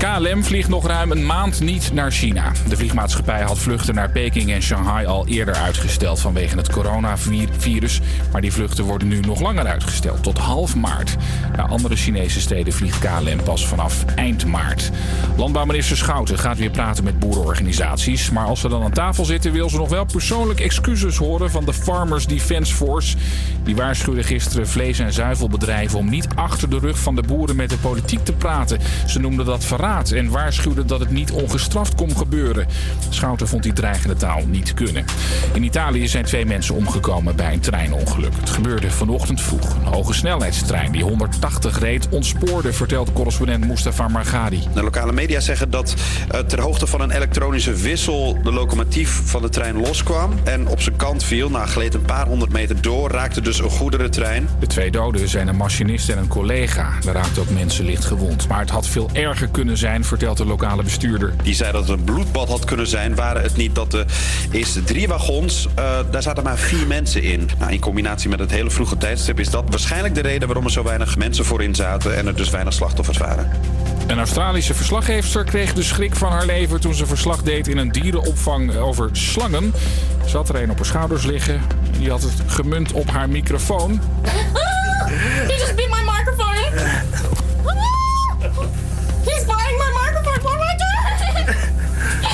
KLM vliegt nog ruim een maand niet naar China. De vliegmaatschappij had vluchten naar Peking en Shanghai al eerder uitgesteld vanwege het coronavirus. Maar die vluchten worden nu nog langer uitgesteld, tot half maart. Naar andere Chinese steden vliegt KLM pas vanaf eind maart. Landbouwminister Schouten gaat weer praten met boerenorganisaties. Maar als ze dan aan tafel zitten, wil ze nog wel persoonlijk excuses horen van de Farmers Defence Force. Die waarschuwde gisteren vlees- en zuivelbedrijven om niet achter de rug van de boeren met de politiek te praten. Ze noemden dat verraad en waarschuwde dat het niet ongestraft kon gebeuren. Schouten vond die dreigende taal niet kunnen. In Italië zijn twee mensen omgekomen bij een treinongeluk. Het gebeurde vanochtend vroeg. Een hoge snelheidstrein die 180 reed ontspoorde, vertelt correspondent Mustafa Margadi. De lokale media zeggen dat uh, ter hoogte van een elektronische wissel de locomotief van de trein loskwam en op zijn kant viel. Na gleed een paar honderd meter door, raakte dus een goederentrein. De twee doden zijn een machinist en een collega. Er raakten ook mensen licht gewond. Maar het had veel erger kunnen zijn, vertelt de lokale bestuurder. Die zei dat het een bloedbad had kunnen zijn, waren het niet dat de eerste drie wagons, uh, daar zaten maar vier mensen in. Nou, in combinatie met het hele vroege tijdstip is dat waarschijnlijk de reden waarom er zo weinig mensen voorin zaten en er dus weinig slachtoffers waren. Een Australische verslaggeefster kreeg de schrik van haar leven toen ze verslag deed in een dierenopvang over slangen. Ze had er een op haar schouders liggen. Die had het gemunt op haar microfoon.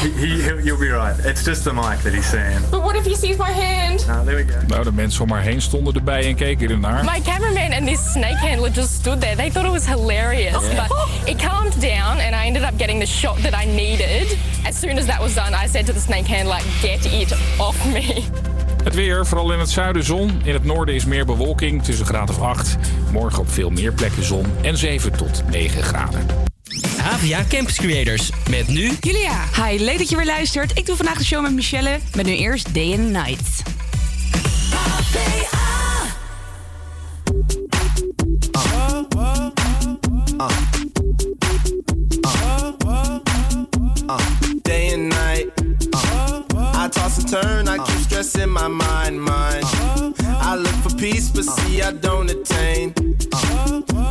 He, he, you'll be right. It's just the mic that he's saying. But what if he sees my hand? No, there we go. Nou, de mensen om haar heen stonden erbij en keken ernaar. My cameraman and this snake handler just stood there. They thought it was hilarious. But it calmed down and I ended up getting the shot that I needed. As soon as that was done, I said to the snake handler, get it off me. Het weer, vooral in het zuiden zon. In het noorden is meer bewolking, tussen graad of 8. Morgen op veel meer plekken zon en 7 tot 9 graden. Havia Campus Creators. Met nu... Julia. Hi, leuk dat je weer luistert. Ik doe vandaag de show met Michelle. Met nu eerst Day and Night. day and night. I toss and turn, I keep stressing my mind, mind. I look for peace, but see I don't attain.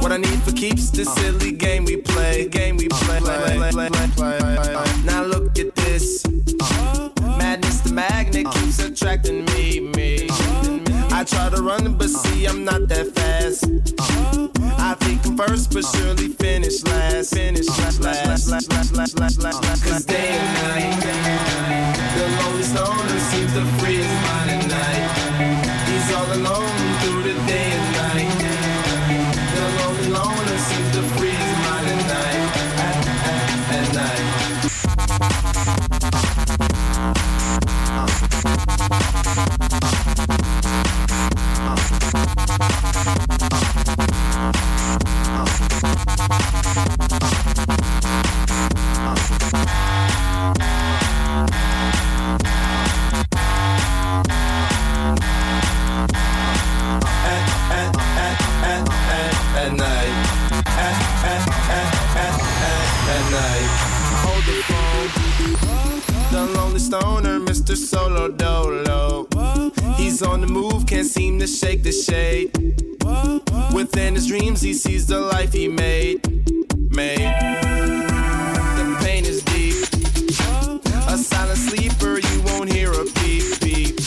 What I need for keeps this silly game we play, game we play. Now look at this. Madness, the magnet keeps attracting me, me. I try to run, but see I'm not that fast. I think I'm first, but surely finish last. Finish last, last, last, last, last, last, last. Cause day and night, the lonely stoner seems to free Mr. Solo Dolo. He's on the move, can't seem to shake the shade. Within his dreams, he sees the life he made. Made. The pain is deep. A silent sleeper, you won't hear a beep beep.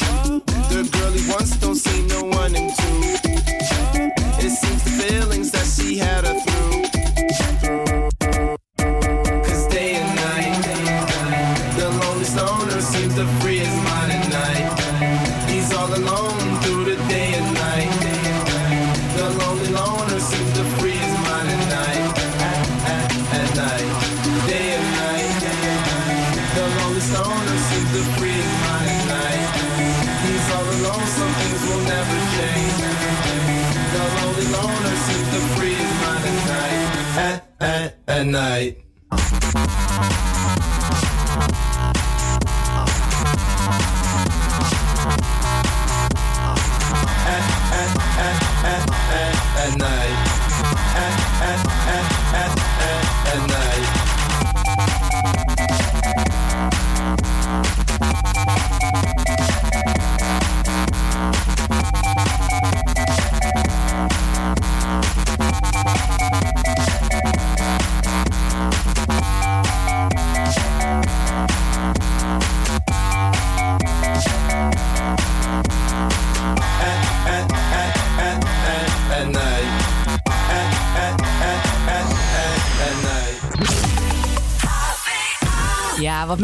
The girl he wants don't seem to want him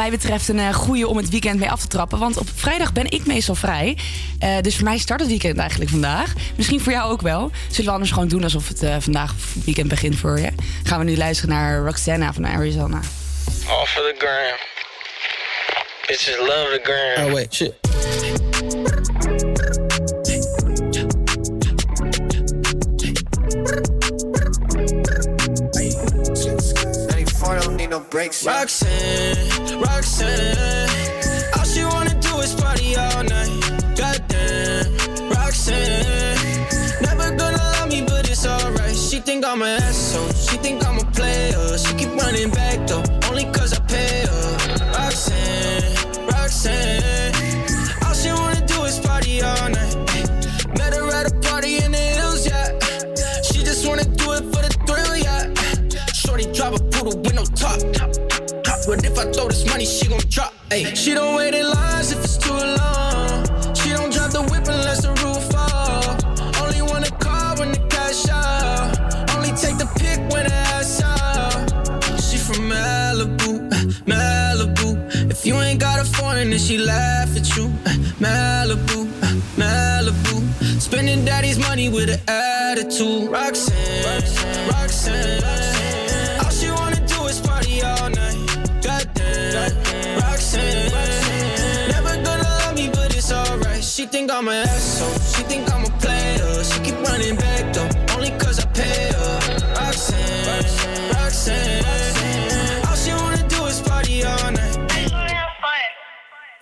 mij betreft een uh, goede om het weekend mee af te trappen. Want op vrijdag ben ik meestal vrij. Uh, dus voor mij start het weekend eigenlijk vandaag. Misschien voor jou ook wel. Zullen we anders gewoon doen alsof het uh, vandaag weekend begint voor je? Gaan we nu luisteren naar Roxana van Arizona. All for the gram. Bitches love the gram. Oh wait, shit. Breaks. Roxanne, Roxanne, all she wanna do is party all night. Goddamn, Roxanne, never gonna love me, but it's alright. She think I'm an asshole, she think I'm a player. She keep running back though, Throw this money, she gon' drop. Ay. She don't wait in lines if it's too long. She don't drive the whip unless the roof fall. Only want a car when the cash out. Only take the pick when the ass out. She from Malibu, uh, Malibu. If you ain't got a foreign, then she laugh at you. Uh, Malibu, uh, Malibu. Spending daddy's money with an attitude. Roxanne, Roxanne. Roxanne. Think I'm an asshole. She think I'm a player. She keep running back though, only cause I pay her. Roxanne, Roxanne. Roxanne. All she wanna do is party all night.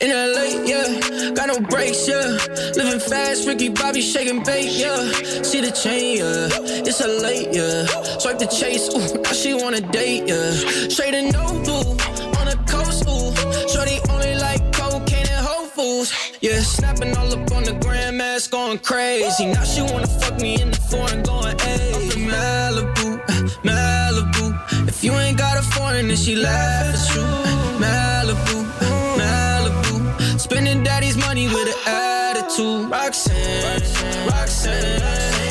In LA, yeah, got no brakes, yeah. Living fast, Ricky Bobby shaking bait, yeah. See the chain, yeah. It's a late, yeah. Swipe the chase, ooh, now she wanna date, yeah. Straight and no blue, yeah. Snapping all up on the grandmas, going crazy. Now she wanna fuck me in the foreign, going, hey. Malibu, Malibu. If you ain't got a foreign, then she laugh at you. Malibu, Malibu. Spending daddy's money with an attitude. Roxanne, Roxanne.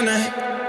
Rihanna.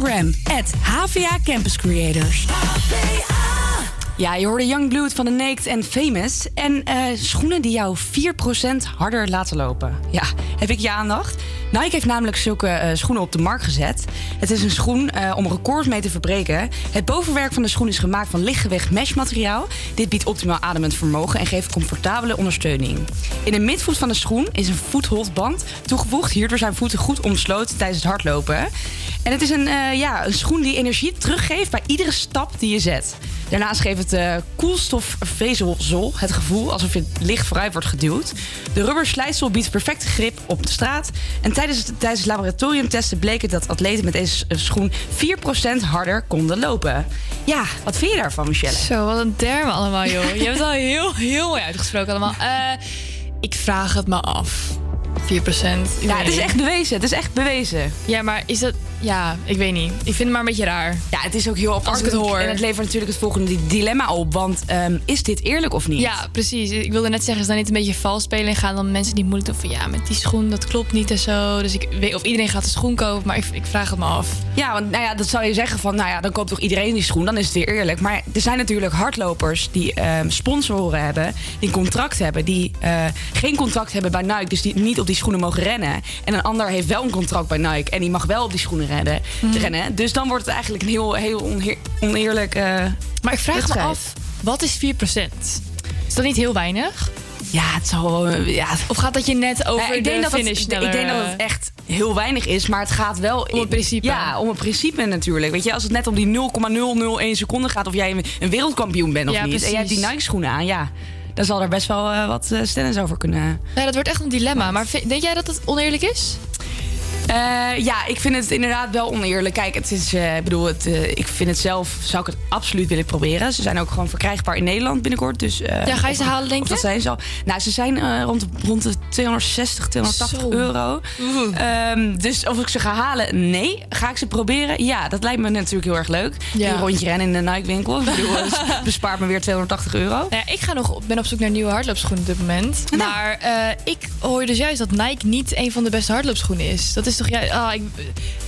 Instagram, HVA Campus Creators. Ja, je hoorde Youngblood van The Naked en Famous. En eh, schoenen die jou 4% harder laten lopen. Ja, heb ik je aandacht? Nike heeft namelijk zulke eh, schoenen op de markt gezet. Het is een schoen eh, om records mee te verbreken. Het bovenwerk van de schoen is gemaakt van lichtgewicht meshmateriaal. Dit biedt optimaal ademend vermogen en geeft comfortabele ondersteuning. In de midvoet van de schoen is een voetholtband toegevoegd. Hierdoor zijn voeten goed omsloten tijdens het hardlopen. En het is een, eh, ja, een schoen die energie teruggeeft bij iedere stap die je zet. Daarnaast geeft het uh, koelstofvezelzol het gevoel alsof je licht vooruit wordt geduwd. De rubber slijtsel biedt perfecte grip op de straat. En tijdens, tijdens laboratoriumtesten bleek het dat atleten met deze schoen 4% harder konden lopen. Ja, wat vind je daarvan, Michelle? Zo, wat een termen allemaal, joh. Je hebt het al heel, heel mooi uitgesproken allemaal. Uh, ik vraag het me af. 4%. Ja, het is echt bewezen. Het is echt bewezen. Ja, maar is dat... Ja, ik weet niet. Ik vind het maar een beetje raar. Ja, het is ook heel apart. Als ik het hoor. En het levert natuurlijk het volgende dilemma op. Want um, is dit eerlijk of niet? Ja, precies. Ik wilde net zeggen, is dan niet een beetje vals spelen... en gaan dan mensen die moeilijk doen van... ja, met die schoen, dat klopt niet en zo. Dus ik weet of iedereen gaat de schoen kopen, maar ik, ik vraag het me af. Ja, want nou ja, dat zou je zeggen van... nou ja, dan koopt toch iedereen die schoen, dan is het weer eerlijk. Maar er zijn natuurlijk hardlopers die um, sponsoren hebben... die een contract hebben, die uh, geen contract hebben bij Nike... dus die niet op die schoenen mogen rennen. En een ander heeft wel een contract bij Nike... en die mag wel op die schoenen rennen. Mm. rennen. Dus dan wordt het eigenlijk een heel, heel oneer, oneerlijk. Uh, maar ik vraag wedstrijd. me af, wat is 4%? Is dat niet heel weinig? Ja, het zal ja. Of gaat dat je net over ik denk dat finish het, Ik denk dat het echt heel weinig is, maar het gaat wel... Om het principe. Ja, om het principe natuurlijk. Weet je, als het net om die 0,001 seconden gaat... of jij een wereldkampioen bent of ja, niet... Precies. en jij hebt die Nike-schoenen aan, ja... dan zal er best wel uh, wat stellings over kunnen... Ja, dat wordt echt een dilemma. Maar denk jij dat het oneerlijk is? Uh, ja, ik vind het inderdaad wel oneerlijk. Kijk, het is, uh, ik bedoel, het, uh, ik vind het zelf, zou ik het absoluut willen proberen. Ze zijn ook gewoon verkrijgbaar in Nederland binnenkort. Dus, ja, ga je ze halen, denk je? Dat zijn ze al. Nou, ze zijn rond, rond de 260, 280 Zo. euro. Um, dus of ik ze ga halen, nee. Ga ik ze proberen? Ja, dat lijkt me natuurlijk heel erg leuk. Ja. Een rondje rennen in de Nike-winkel. Bespaart me weer 280 euro. Nou ja, ik ga nog, ben op zoek naar nieuwe hardloopschoenen op dit moment. Nou. Maar ik hoor dus juist dat Nike niet een van de beste hardloopschoenen is. Dat is toch juist... Oh, ik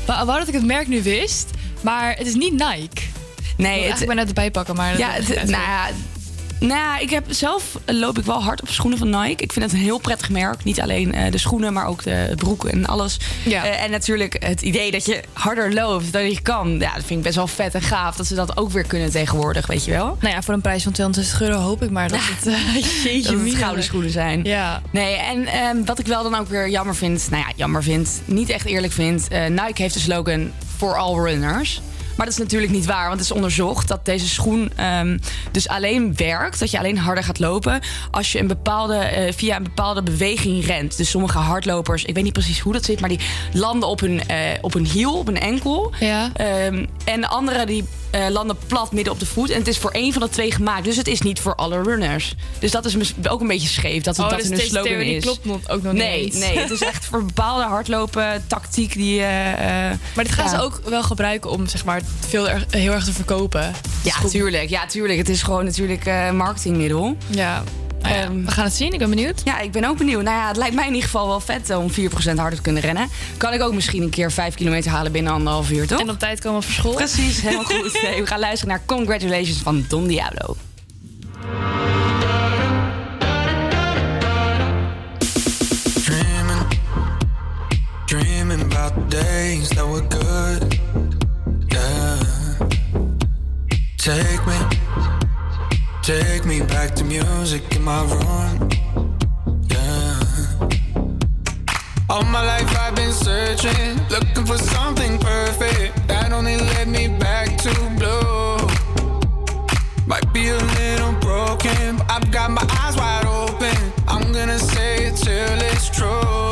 wou dat ik het merk nu wist, maar het is niet Nike. Nee, ik het... net erbij pakken, maar... Ja, het, nou ja, nou ik heb zelf loop ik wel hard op schoenen van Nike. Ik vind het een heel prettig merk. Niet alleen uh, de schoenen, maar ook de broeken en alles. Ja. Uh, en natuurlijk het idee dat je harder loopt dan je kan. Ja, dat vind ik best wel vet en gaaf dat ze dat ook weer kunnen tegenwoordig, weet je wel. Nou ja, voor een prijs van 260 euro hoop ik maar dat het, uh, jeetje, dat het gouden schoenen zijn. Ja. Nee, en um, wat ik wel dan ook weer jammer vind, nou ja, jammer vind, niet echt eerlijk vind. Nike heeft de slogan for all runners. Maar dat is natuurlijk niet waar, want het is onderzocht dat deze schoen um, dus alleen werkt, dat je alleen harder gaat lopen als je een bepaalde, uh, via een bepaalde beweging rent. Dus sommige hardlopers, ik weet niet precies hoe dat zit, maar die landen op hun, uh, op hun hiel, op hun enkel. Ja. Um, en de andere die uh, landen plat midden op de voet. En het is voor één van de twee gemaakt. Dus het is niet voor alle runners. Dus dat is ook een beetje scheef dat het oh, dat dus in hun slogan theorie is. klopt ook nog nee, niet. Nee, het is echt voor bepaalde hardlopen tactiek die. Uh, maar dit gaan ja. ze ook wel gebruiken om zeg maar veel er, heel erg te verkopen. Ja, tuurlijk. Ja, tuurlijk. Het is gewoon natuurlijk uh, marketingmiddel. Ja. Nou ja, um, we gaan het zien, ik ben benieuwd. Ja, ik ben ook benieuwd. Nou ja, het lijkt mij in ieder geval wel vet om 4% harder te kunnen rennen. Kan ik ook misschien een keer 5 kilometer halen binnen anderhalf uur, toch? En op tijd komen voor school. Precies, helemaal goed. Nee, we gaan luisteren naar Congratulations van Don Diablo. Dreaming, dreaming about the days that were good. Yeah. Take me. Take me back to music in my room. Yeah. All my life I've been searching, looking for something perfect that only led me back to blue. Might be a little broken, but I've got my eyes wide open. I'm gonna say it till it's true.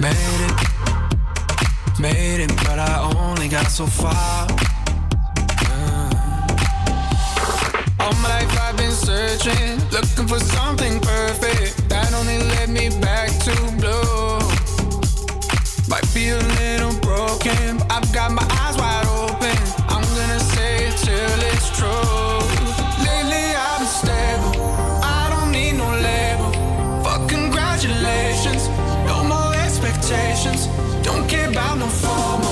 Made it, made it, but I only got so far. Uh. All my life I've been searching, looking for something perfect that only led me back to blue. Might be a little broken, but I've got my eyes wide open. about no formal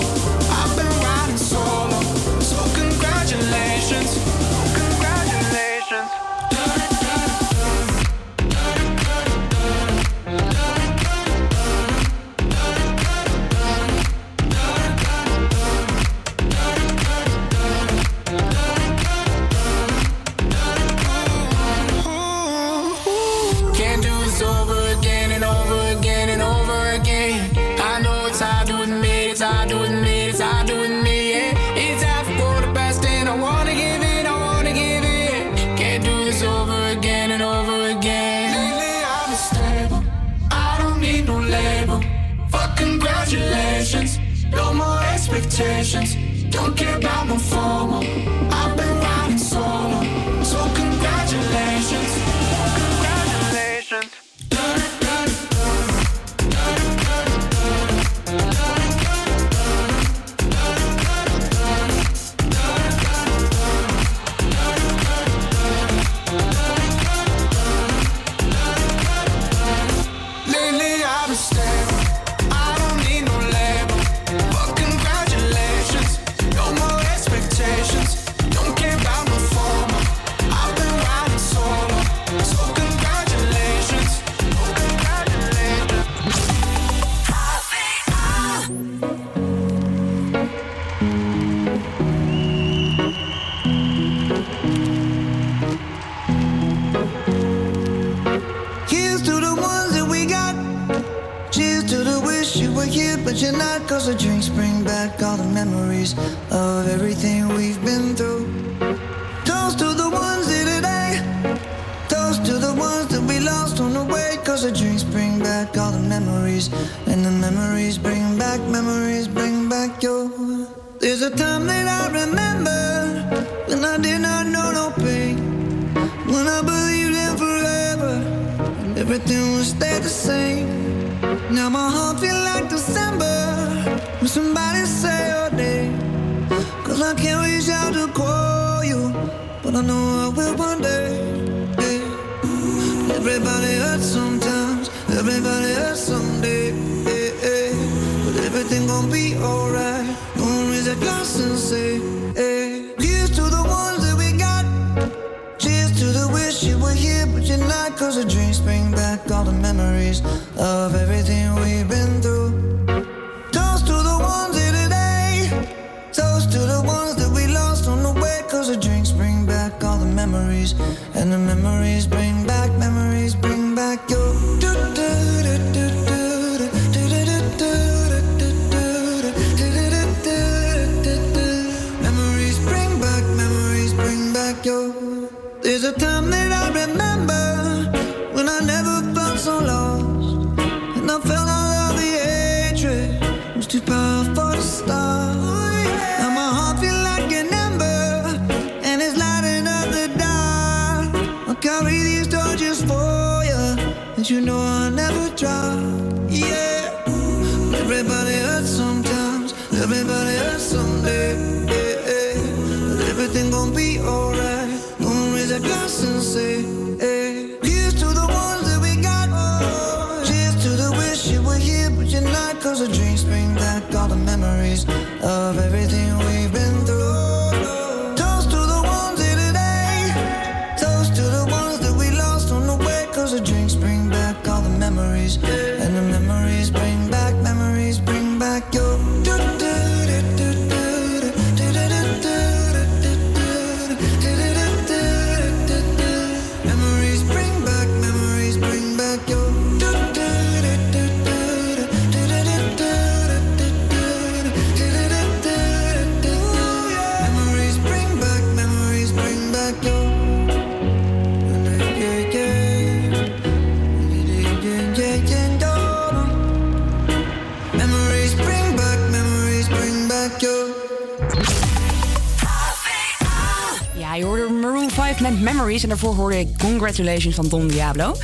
Congratulations van Don Diablo.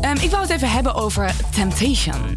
Ehm, ik wou het even hebben over Temptation.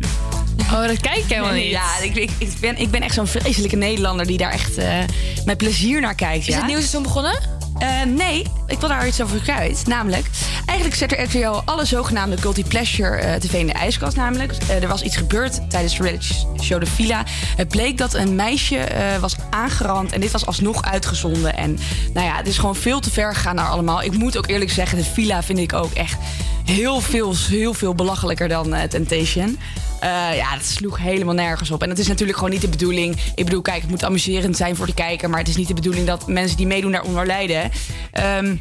Oh, dat kijk ik helemaal niet. Ja, ik, ik, ik ben, ik ben echt zo'n vreselijke Nederlander die daar echt eh, met plezier naar kijkt. Is ja. het nieuwe seizoen begonnen? Eh, nee, ik wil daar iets over kwijt. Namelijk, eigenlijk zet er RTL alle zogenaamde Guilty Pleasure eh, tv in de ijskast. Namelijk, Eh, er was iets gebeurd tijdens de reality show De Villa. Het bleek dat een meisje was aangerand en dit was alsnog uitgezonden. En nou ja, het is gewoon veel te ver gegaan naar allemaal. Ik moet ook eerlijk zeggen, De Villa vind ik ook echt heel veel, heel veel belachelijker dan Temptation. Eh, ja, dat sloeg helemaal nergens op. En het is natuurlijk gewoon niet de bedoeling. Ik bedoel, kijk, het moet amuserend zijn voor de kijker. Maar het is niet de bedoeling dat mensen die meedoen daaronder lijden. Ehm,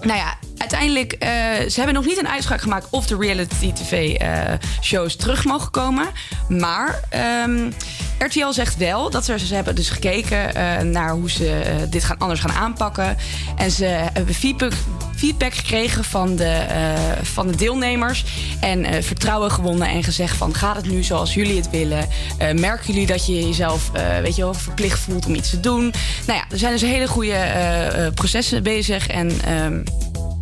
nou ja, uiteindelijk, eh, ze hebben nog niet een uitspraak gemaakt of de reality tv-shows terug mogen komen. Maar ehm, RTL zegt wel dat ze, ze hebben dus gekeken eh, naar hoe ze eh, dit gaan, anders gaan aanpakken. En ze hebben feedback, gekregen van de, eh, van de deelnemers. En eh, vertrouwen gewonnen en gezegd van gaat het nu zoals jullie het willen? Eh, merken jullie dat je jezelf eh, weet je wel, verplicht voelt om iets te doen? Nou ja, er zijn dus hele goede eh, eh, processen bezig. En ehm,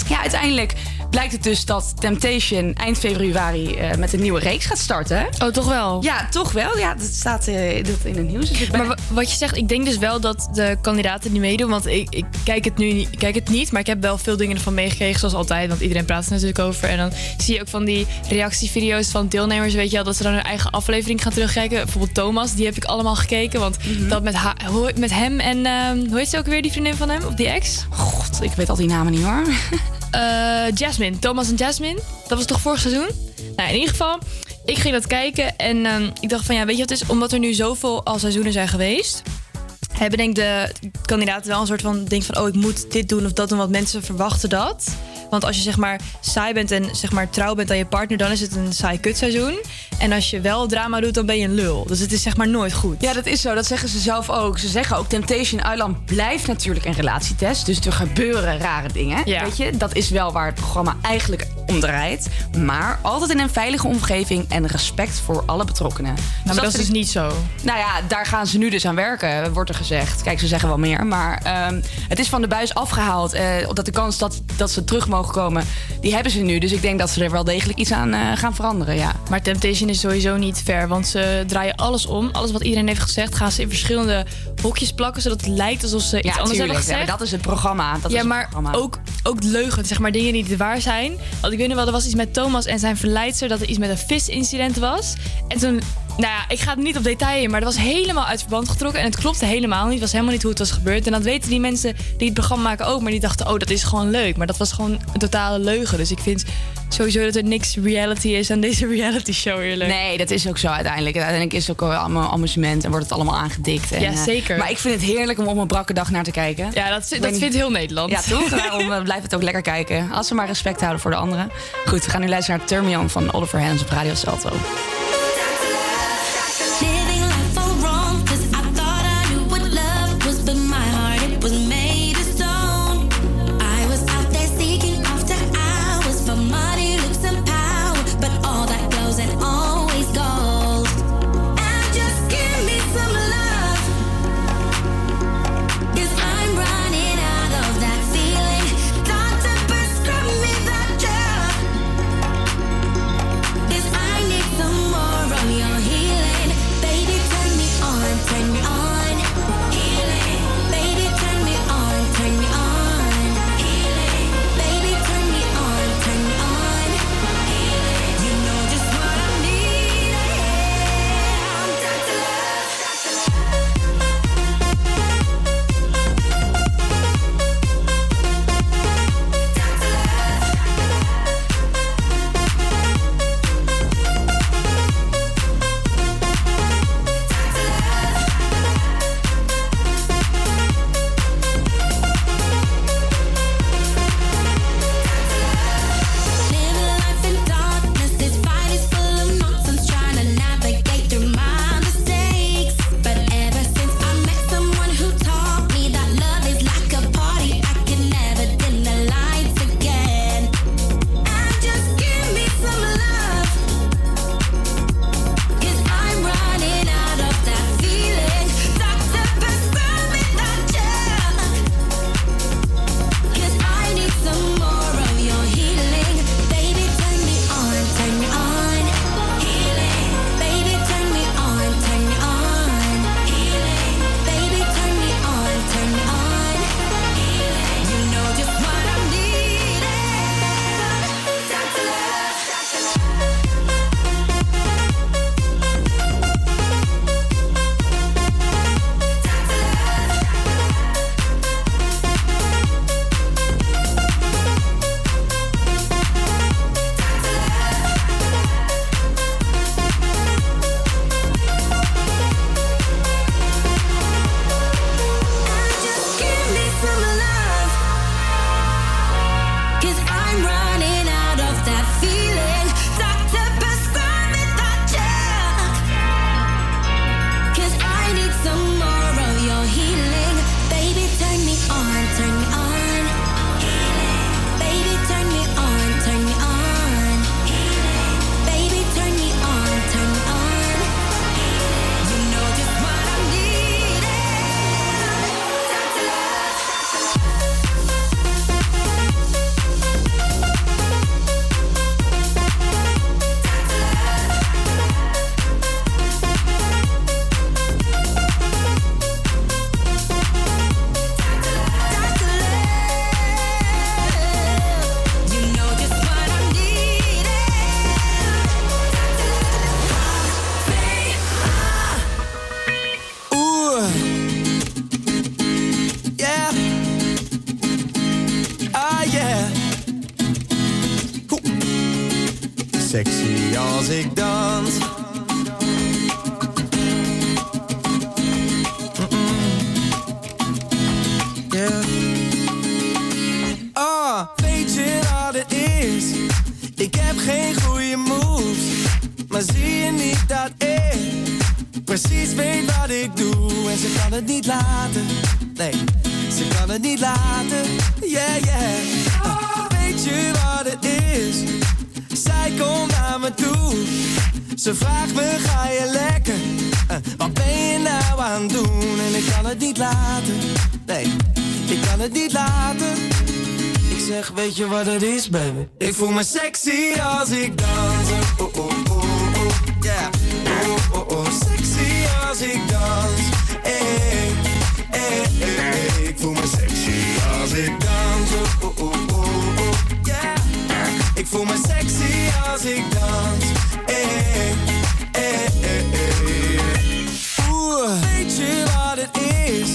ja, uiteindelijk blijkt het dus dat Temptation eind februari eh, met een nieuwe reeks gaat starten. Oh, toch wel? Ja, toch wel. Ja, dat staat eh, dat in het nieuws. Dus ik ben- Maar wa- wat je zegt, ik denk dus wel dat de kandidaten die meedoen, want ik, ik kijk het nu ik kijk het niet, maar ik heb wel veel dingen ervan meegekregen, zoals altijd, want iedereen praat er natuurlijk over. En dan zie je ook van die reactievideo's van deelnemers, weet je wel, dat ze dan hun eigen aflevering gaan terugkijken. Bijvoorbeeld Thomas, die heb ik allemaal gekeken, want Mhm. dat met, ha- met hem en, ehm, hoe heet ze ook weer, die vriendin van hem, of die ex? God, ik weet al die namen niet hoor. Eh, Jasmine, Thomas en Jasmine. Dat was toch vorig seizoen? Nou, in ieder geval, ik ging dat kijken en ehm, ik dacht van ja, weet je wat het is? Omdat er nu zoveel al seizoenen zijn geweest, hebben denk de kandidaten wel een soort van denk van oh, ik moet dit doen of dat doen, want mensen verwachten dat. Want als je zeg maar saai bent en zeg maar trouw bent aan je partner, dan is het een saai kutseizoen. En als je wel drama doet, dan ben je een lul. Dus het is zeg maar nooit goed. Ja, dat is zo. Dat zeggen ze zelf ook. Ze zeggen ook, Temptation Island blijft natuurlijk een relatietest. Dus er gebeuren rare dingen. Ja. Weet je, dat is wel waar het programma eigenlijk om draait. Maar altijd in een veilige omgeving en respect voor alle betrokkenen. Nou, maar dat is vind dus ik- niet zo. Nou ja, daar gaan ze nu dus aan werken, wordt er gezegd. Kijk, ze zeggen wel meer. Maar ehm, het is van de buis afgehaald. eh dat de kans dat, dat ze terug mogen komen, die hebben ze nu. Dus ik denk dat ze er wel degelijk iets aan eh, gaan veranderen, ja. Maar Temptation is sowieso niet fair, want ze draaien alles om. Alles wat iedereen heeft gezegd, gaan ze in verschillende hokjes plakken, zodat het lijkt alsof ze iets ja, anders tuurlijk. hebben Ja, gezegd. maar dat is het programma. Dat ja, is het maar programma. ook, ook leugen, zeg maar dingen die niet waar zijn. Want ik weet nog wel, er was iets met Thomas en zijn verleidster, dat er iets met een visincident was. En toen, nou ja, ik ga er niet op detail in, maar dat was helemaal uit verband getrokken. En het klopte helemaal niet, het was helemaal niet hoe het was gebeurd. En dat weten die mensen die het programma maken ook, maar die dachten, oh, dat is gewoon leuk. Maar dat was gewoon een totale leugen. Dus ik vind sowieso dat er niks reality is aan deze reality show eerlijk. Nee, dat is ook zo uiteindelijk. Uiteindelijk is het ook allemaal amusement en wordt het allemaal aangedikt. En, Ja, eh, zeker. maar ik vind het heerlijk om op een brakke dag naar te kijken. Ja, dat, dat niet- vindt heel Nederland. Ja, toch? Daarom eh, blijf het ook lekker kijken. Als we maar respect houden voor de anderen. Goed, we gaan nu luisteren naar Termion van Oliver Heldens op Radio Salto. Ik dans. Oh, oh, oh, oh, yeah. Oh, oh, oh, sexy als ik dans. Hey, hey, hey, hey. Ik voel me sexy als ik dans. Oh, oh, oh, oh, oh, yeah. Ik voel me sexy als ik dans. Hey, hey, hey, hey. Oeh, weet je wat het is?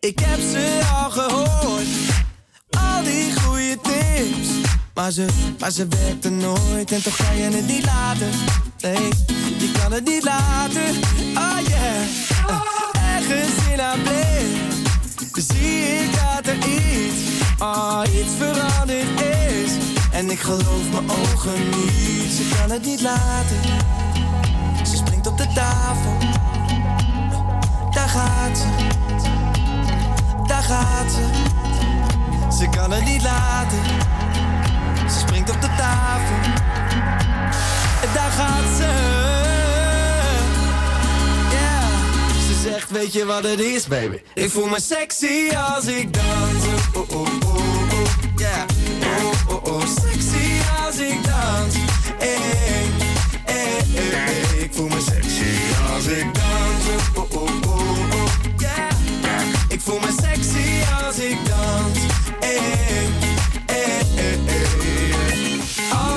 Ik heb ze Maar ze, maar ze werkte nooit en toch kan je het niet laten. Nee, je kan het niet laten. Oh yeah. Uh, ergens in haar blik zie ik dat er iets, oh, iets veranderd is. En ik geloof mijn ogen niet. Ze kan het niet laten. Ze springt op de tafel. Daar gaat ze. Daar gaat ze. Ze kan het niet laten. Ze springt op de tafel. En daar gaat ze. Yeah. Ze zegt, weet je wat het is, baby? Ik voel me sexy als ik dans. Oh, oh, oh, oh. Yeah. Oh, oh, oh. Sexy als ik dans. Hey, hey, hey, hey. Ik voel me sexy als ik dans. Oh, oh, oh, oh. Ik voel me sexy als ik dans. Hey.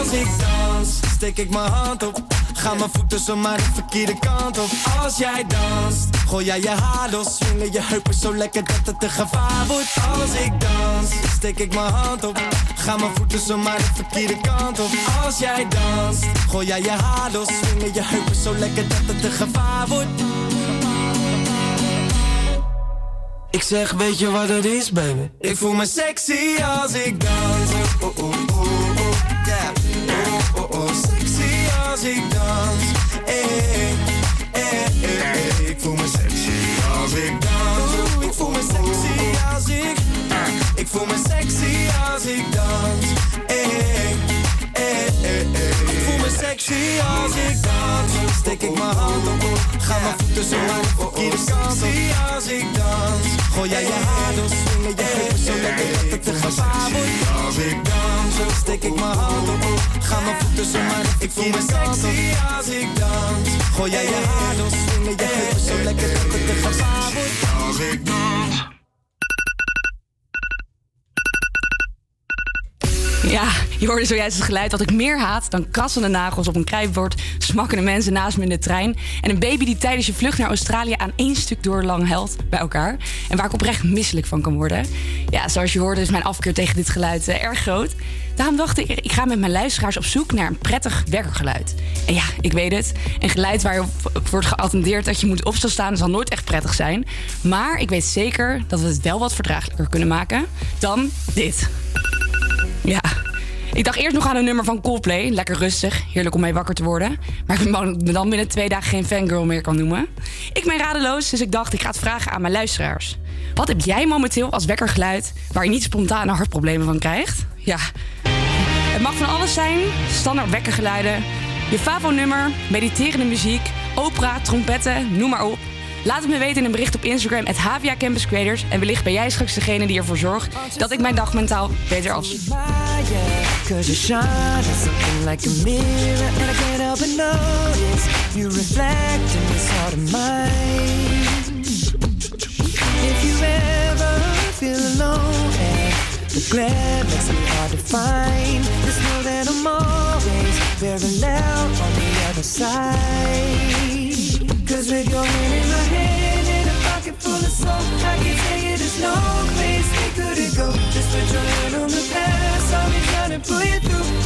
Als ik dans, steek ik mijn hand op. Ga mijn voeten zomaar de verkeerde kant op. Als jij danst, gooi jij je haar los. Swingen je heupen zo lekker dat het een gevaar wordt. Als ik dans, steek ik mijn hand op. Ga mijn voeten zomaar de verkeerde kant op. Als jij danst, gooi jij je haar los. Swingen je heupen zo lekker dat het een gevaar wordt. Ik zeg, weet je wat het is, baby? Ik voel me sexy als ik dans. Oh, oh, oh, oh, yeah. Oh, oh, oh, sexy als ik dans. Hey, hey, hey, hey. Ik voel me sexy als ik dans. Oh, ik voel me sexy als ik. Ik voel me sexy als ik dans. Sexy als ik dans. Steek ik mijn hand op, ga mijn voeten zo aan de verkeerde kant op. als ik dans. Gooi jij je haar door, swingen je heupen zo lekker dat het te gevaar wordt. Als ik dans, steek ik mijn hand op, ga mijn voeten zo de Ik voel me sexy als ik dans. Gooi jij je haar door, swingen je heupen zo lekker dat het te gevaar wordt. Als ik dans. Ja, je hoorde zojuist het geluid dat ik meer haat dan krassende nagels op een krijtbord, smakkende mensen naast me in de trein en een baby die tijdens je vlucht naar Australië aan één stuk door lang bij elkaar en waar ik oprecht misselijk van kan worden. Ja, zoals je hoorde is mijn afkeer tegen dit geluid eh, erg groot. Daarom dacht ik, ik ga met mijn luisteraars op zoek naar een prettig wekkergeluid. En ja, ik weet het, een geluid waarop wordt geattendeerd dat je moet op staan zal nooit echt prettig zijn. Maar ik weet zeker dat we het wel wat verdraaglijker kunnen maken dan dit. Ja. Ik dacht eerst nog aan een nummer van Coldplay. Lekker rustig, heerlijk om mee wakker te worden. Maar ik me dan binnen twee dagen geen fangirl meer kan noemen. Ik ben radeloos, dus ik dacht ik ga het vragen aan mijn luisteraars. Wat heb jij momenteel als wekkergeluid waar je niet spontane hartproblemen van krijgt? Ja, het mag van alles zijn. Standaard wekkergeluiden, je favo-nummer, mediterende muziek, opera, trompetten, noem maar op. Laat het me weten in een bericht op Instagram, HVA Campus. En wellicht ben jij straks degene die ervoor zorgt dat ik mijn dag mentaal beter afsluit. Cause you shine as something like a mirror And I can't help but notice You reflect in this heart of mine If you ever feel alone And the glare makes it hard to find Just know that I'm always parallel on the other side Cause with your hand in my hand And a pocket full of soul I can tell you there's no place we couldn't go. Just put your hand on the past. I'll be trying to pull you through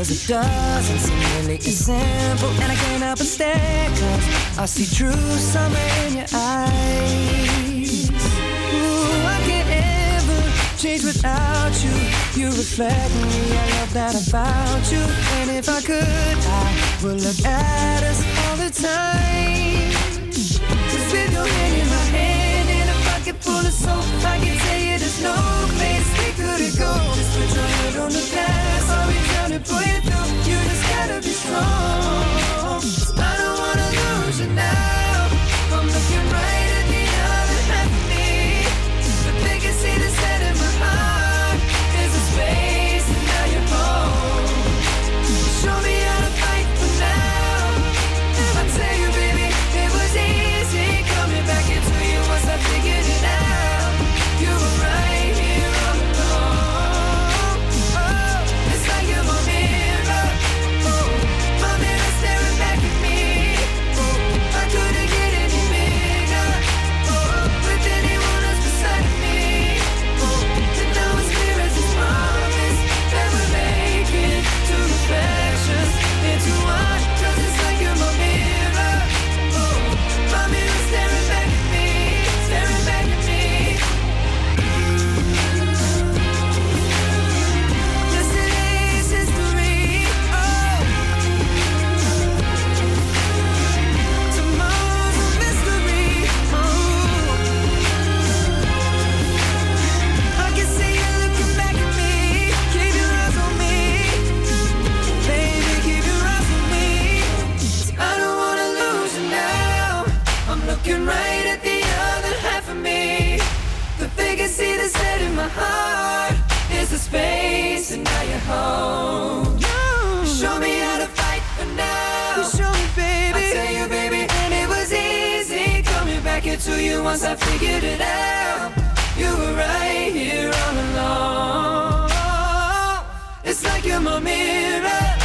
Cause it doesn't seem really as simple And I can't help but stare Cause I see true summer in your eyes. Ooh, I can't ever change without you. You reflect me, I love that about you. And if I could, I would look at us all the time. Cause with your hand in my hand In a pocket full of soap. I can tell you there's no place we couldn't go Just put your head on the past do? You just gotta be strong. heart is a space, and now you're home. You show me how to fight for now. You show me, baby. I tell you, baby, and it was easy coming back into you once I figured it out. You were right here all along. It's like you're my mirror.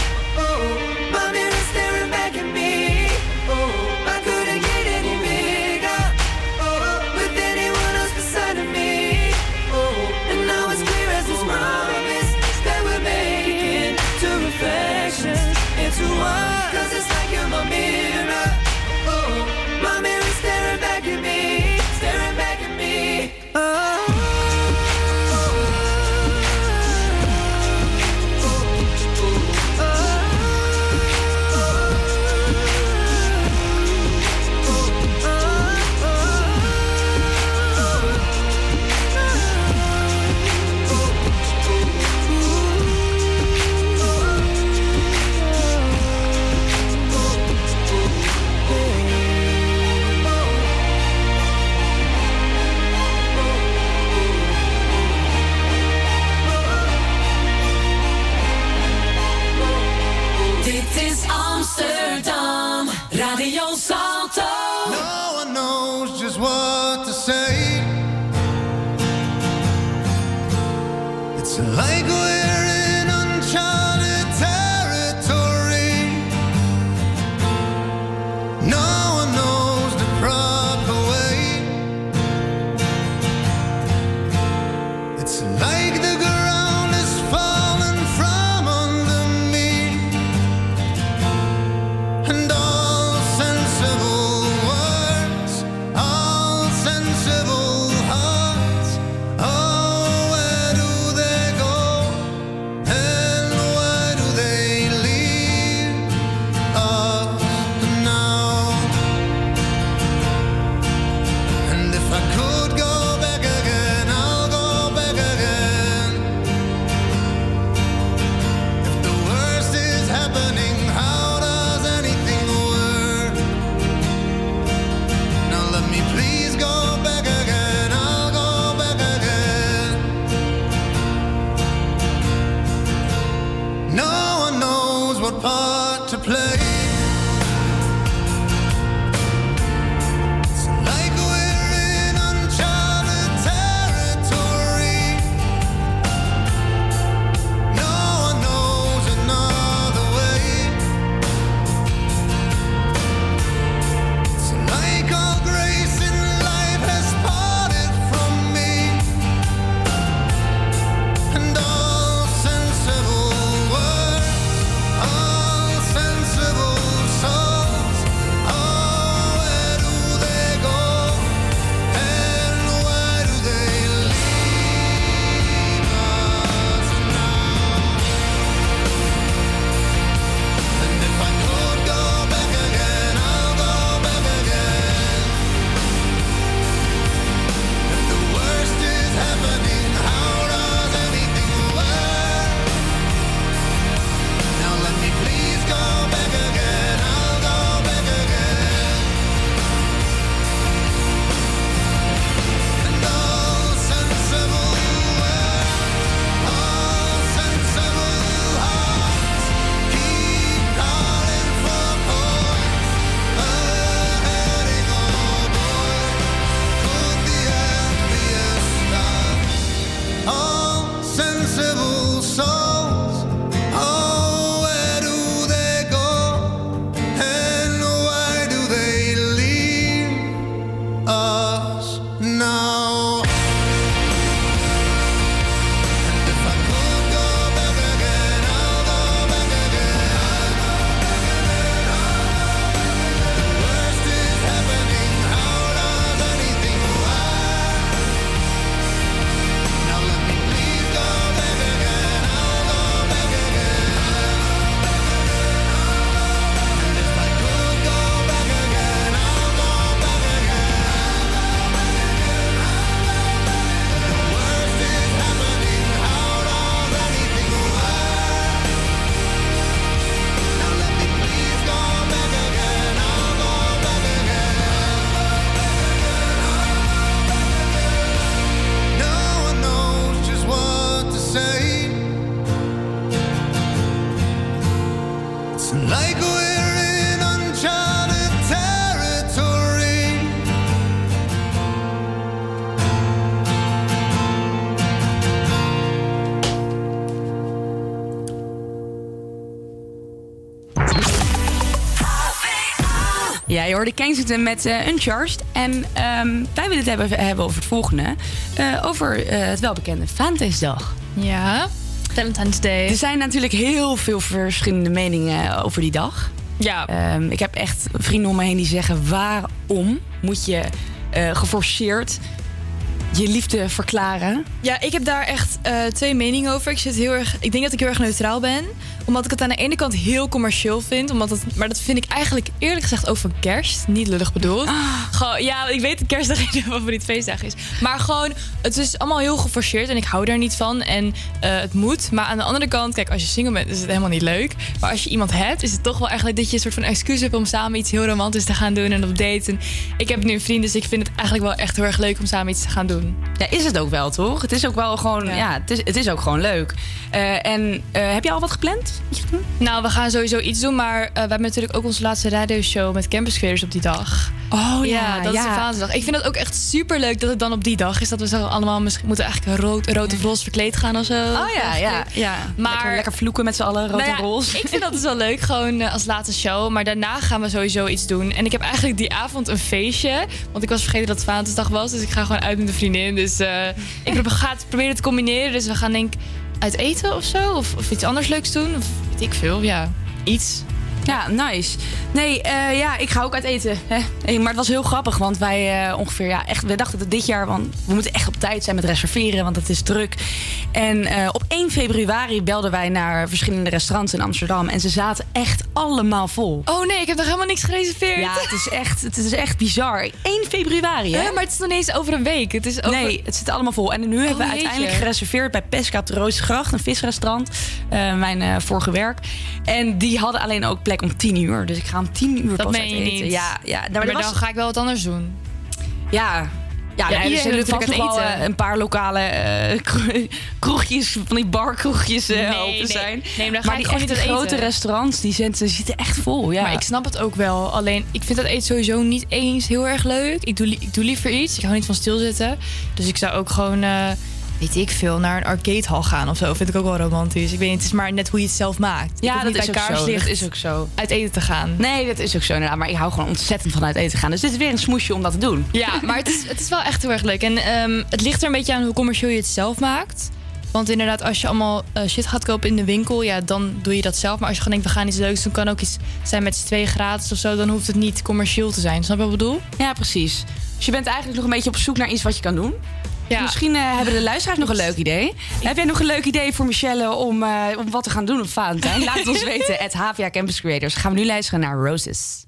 Hoor, de Kensington met eh, Uncharged. En ehm, wij willen het hebben, hebben over het volgende. Eh, over eh, het welbekende Valentijnsdag. Ja, Valentine's Day. Er zijn natuurlijk heel veel verschillende meningen over die dag. Ja. Ehm, ik heb echt vrienden om me heen die zeggen... waarom moet je geforceerd je liefde verklaren? Ja, ik heb daar echt twee meningen over. Ik, zit heel erg, ik denk dat ik heel erg neutraal ben. Omdat ik het aan de ene kant heel commercieel vind. Omdat het, maar dat vind ik eigenlijk eerlijk gezegd ook van kerst. Niet lullig bedoeld. Gewoon, ja, ik weet dat kerstdag niet mijn favoriet feestdag is. Maar gewoon, het is allemaal heel geforceerd. En ik hou daar niet van. En eh, het moet. Maar aan de andere kant, kijk, als je single bent is het helemaal niet leuk. Maar als je iemand hebt, is het toch wel eigenlijk dat je een soort van excuus hebt... om samen iets heel romantisch te gaan doen en op date. En ik heb nu een vriend, dus ik vind het eigenlijk wel echt heel erg leuk... om samen iets te gaan doen. Ja, is het ook wel, toch? Het is ook wel gewoon, ja, het, is, het is ook gewoon leuk. Eh, en eh, heb je al wat gepland? Nou, we gaan sowieso iets doen, maar we hebben natuurlijk ook onze laatste radioshow met Campus Creators op die dag. Oh ja, dat is ja. de Valentijnsdag. Ik vind het ook echt super leuk dat het dan op die dag is. Dat we zo allemaal misschien moeten eigenlijk rood, rood of roze verkleed gaan of zo. Oh ja, ja, ja. Maar lekker, lekker vloeken met z'n allen, rood Nou ja, en roze. Ik vind dat dus wel leuk, gewoon eh, als laatste show. Maar daarna gaan we sowieso iets doen. En ik heb eigenlijk die avond een feestje. Want ik was vergeten dat het Valentijnsdag was. Dus ik ga gewoon uit met een vriendin. Dus eh, ik probeer- ga het proberen te combineren. Dus we gaan denk ik uit eten of zo. Of, of iets anders leuks doen. Of weet ik veel, ja. Iets. Ja, nice. Nee, eh, ja, ik ga ook uit eten. Hè? Hey, maar het was heel grappig, want wij eh, ongeveer, ja, echt, we dachten dat dit jaar, want we moeten echt op tijd zijn met reserveren, want het is druk. En eh, op 1 februari belden wij naar verschillende restaurants in Amsterdam en ze zaten echt allemaal vol. Oh nee, ik heb nog helemaal niks gereserveerd. Ja, het is echt, het is echt bizar. 1 februari, hè? Maar het is nog niet eens over een week. Het is over... Nee, het zit allemaal vol. En nu hebben we jeetje. uiteindelijk gereserveerd bij Pesca op de Roosgracht, een visrestaurant, mijn vorige werk. En die hadden alleen ook plek om 10 uur. Dus ik ga om 10 uur Dat pas meen je eten. niet. Ja, ja. Nou, maar er was- dan ga ik wel wat anders doen. Ja. Ja, Ja, nee, er zullen wil vast nog natuurlijk wel eh, een paar lokale eh, kro- kroegjes, van die barkroegjes eh, Nee, open nee. zijn. Nee, maar ga maar ik die niet uit grote eten. restaurants, die, zijn, die zitten echt vol. Ja. Maar ik snap het ook wel. Alleen, ik vind dat eten sowieso niet eens heel erg leuk. Ik doe, ik doe liever iets. Ik hou niet van stilzitten. Dus ik zou ook gewoon, eh, weet ik veel, naar een arcadehal gaan of zo. Vind ik ook wel romantisch. Ik weet niet, het is maar net hoe je het zelf maakt. Ja, dat is, bij ook zo. dat is ook zo. uit eten te gaan. Nee, dat is ook zo. inderdaad. Maar ik hou gewoon ontzettend van uit eten gaan. Dus dit is weer een smoesje om dat te doen. Ja, maar het is, het is wel echt heel erg leuk. En ehm, het ligt er een beetje aan hoe commercieel je het zelf maakt. Want inderdaad, als je allemaal eh, shit gaat kopen in de winkel, ja, dan doe je dat zelf. Maar als je gewoon denkt, we gaan iets leuks doen, kan ook iets zijn met z'n tweeën gratis of zo. Dan hoeft het niet commercieel te zijn. Snap je wat ik bedoel? Ja, precies. Dus je bent eigenlijk nog een beetje op zoek naar iets wat je kan doen. Ja. Misschien eh, hebben de luisteraars nog een leuk idee. Heb jij nog een leuk idee voor Michelle om, eh, om wat te gaan doen op Valentijn? Laat het ons weten. Het HVA Campus Creators. Gaan we nu luisteren naar Roses.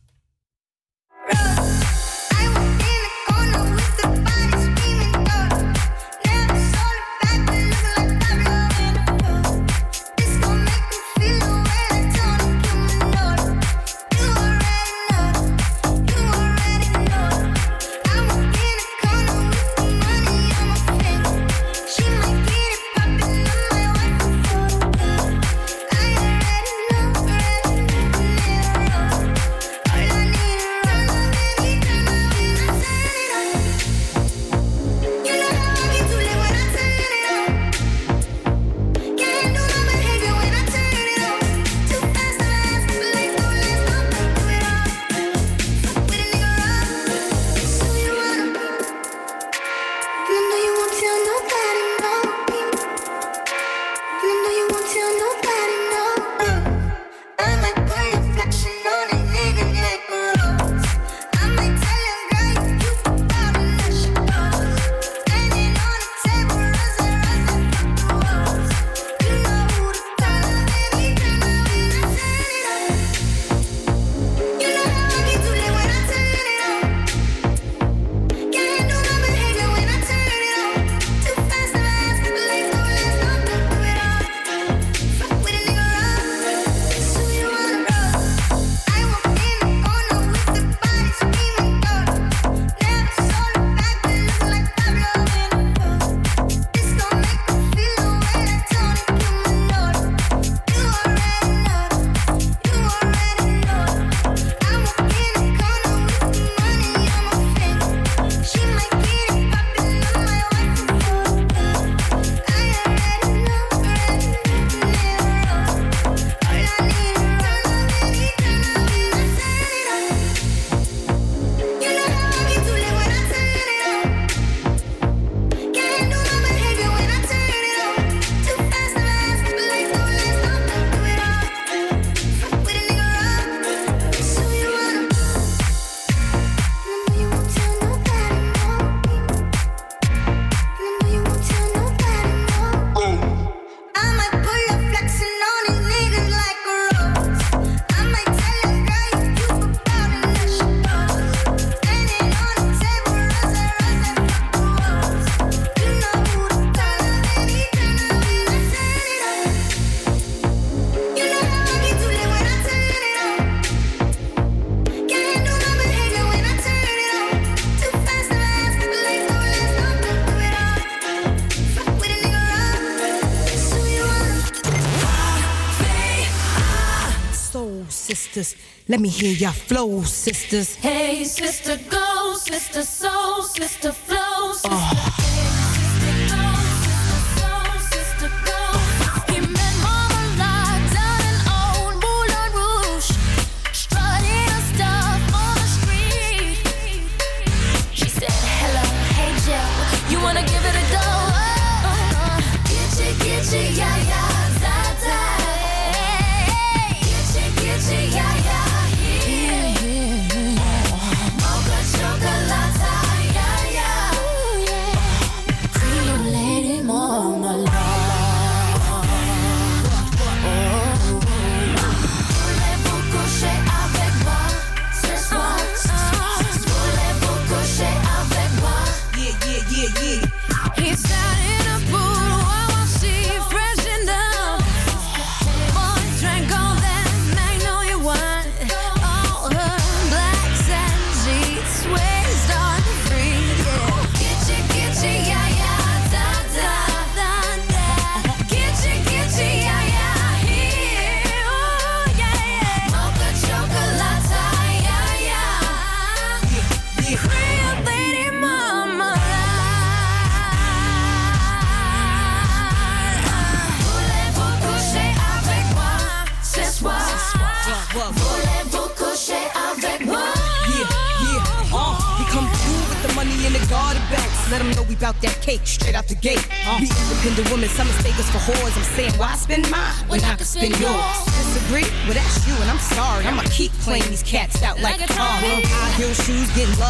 Let me hear your flow, sisters. Hey, sister,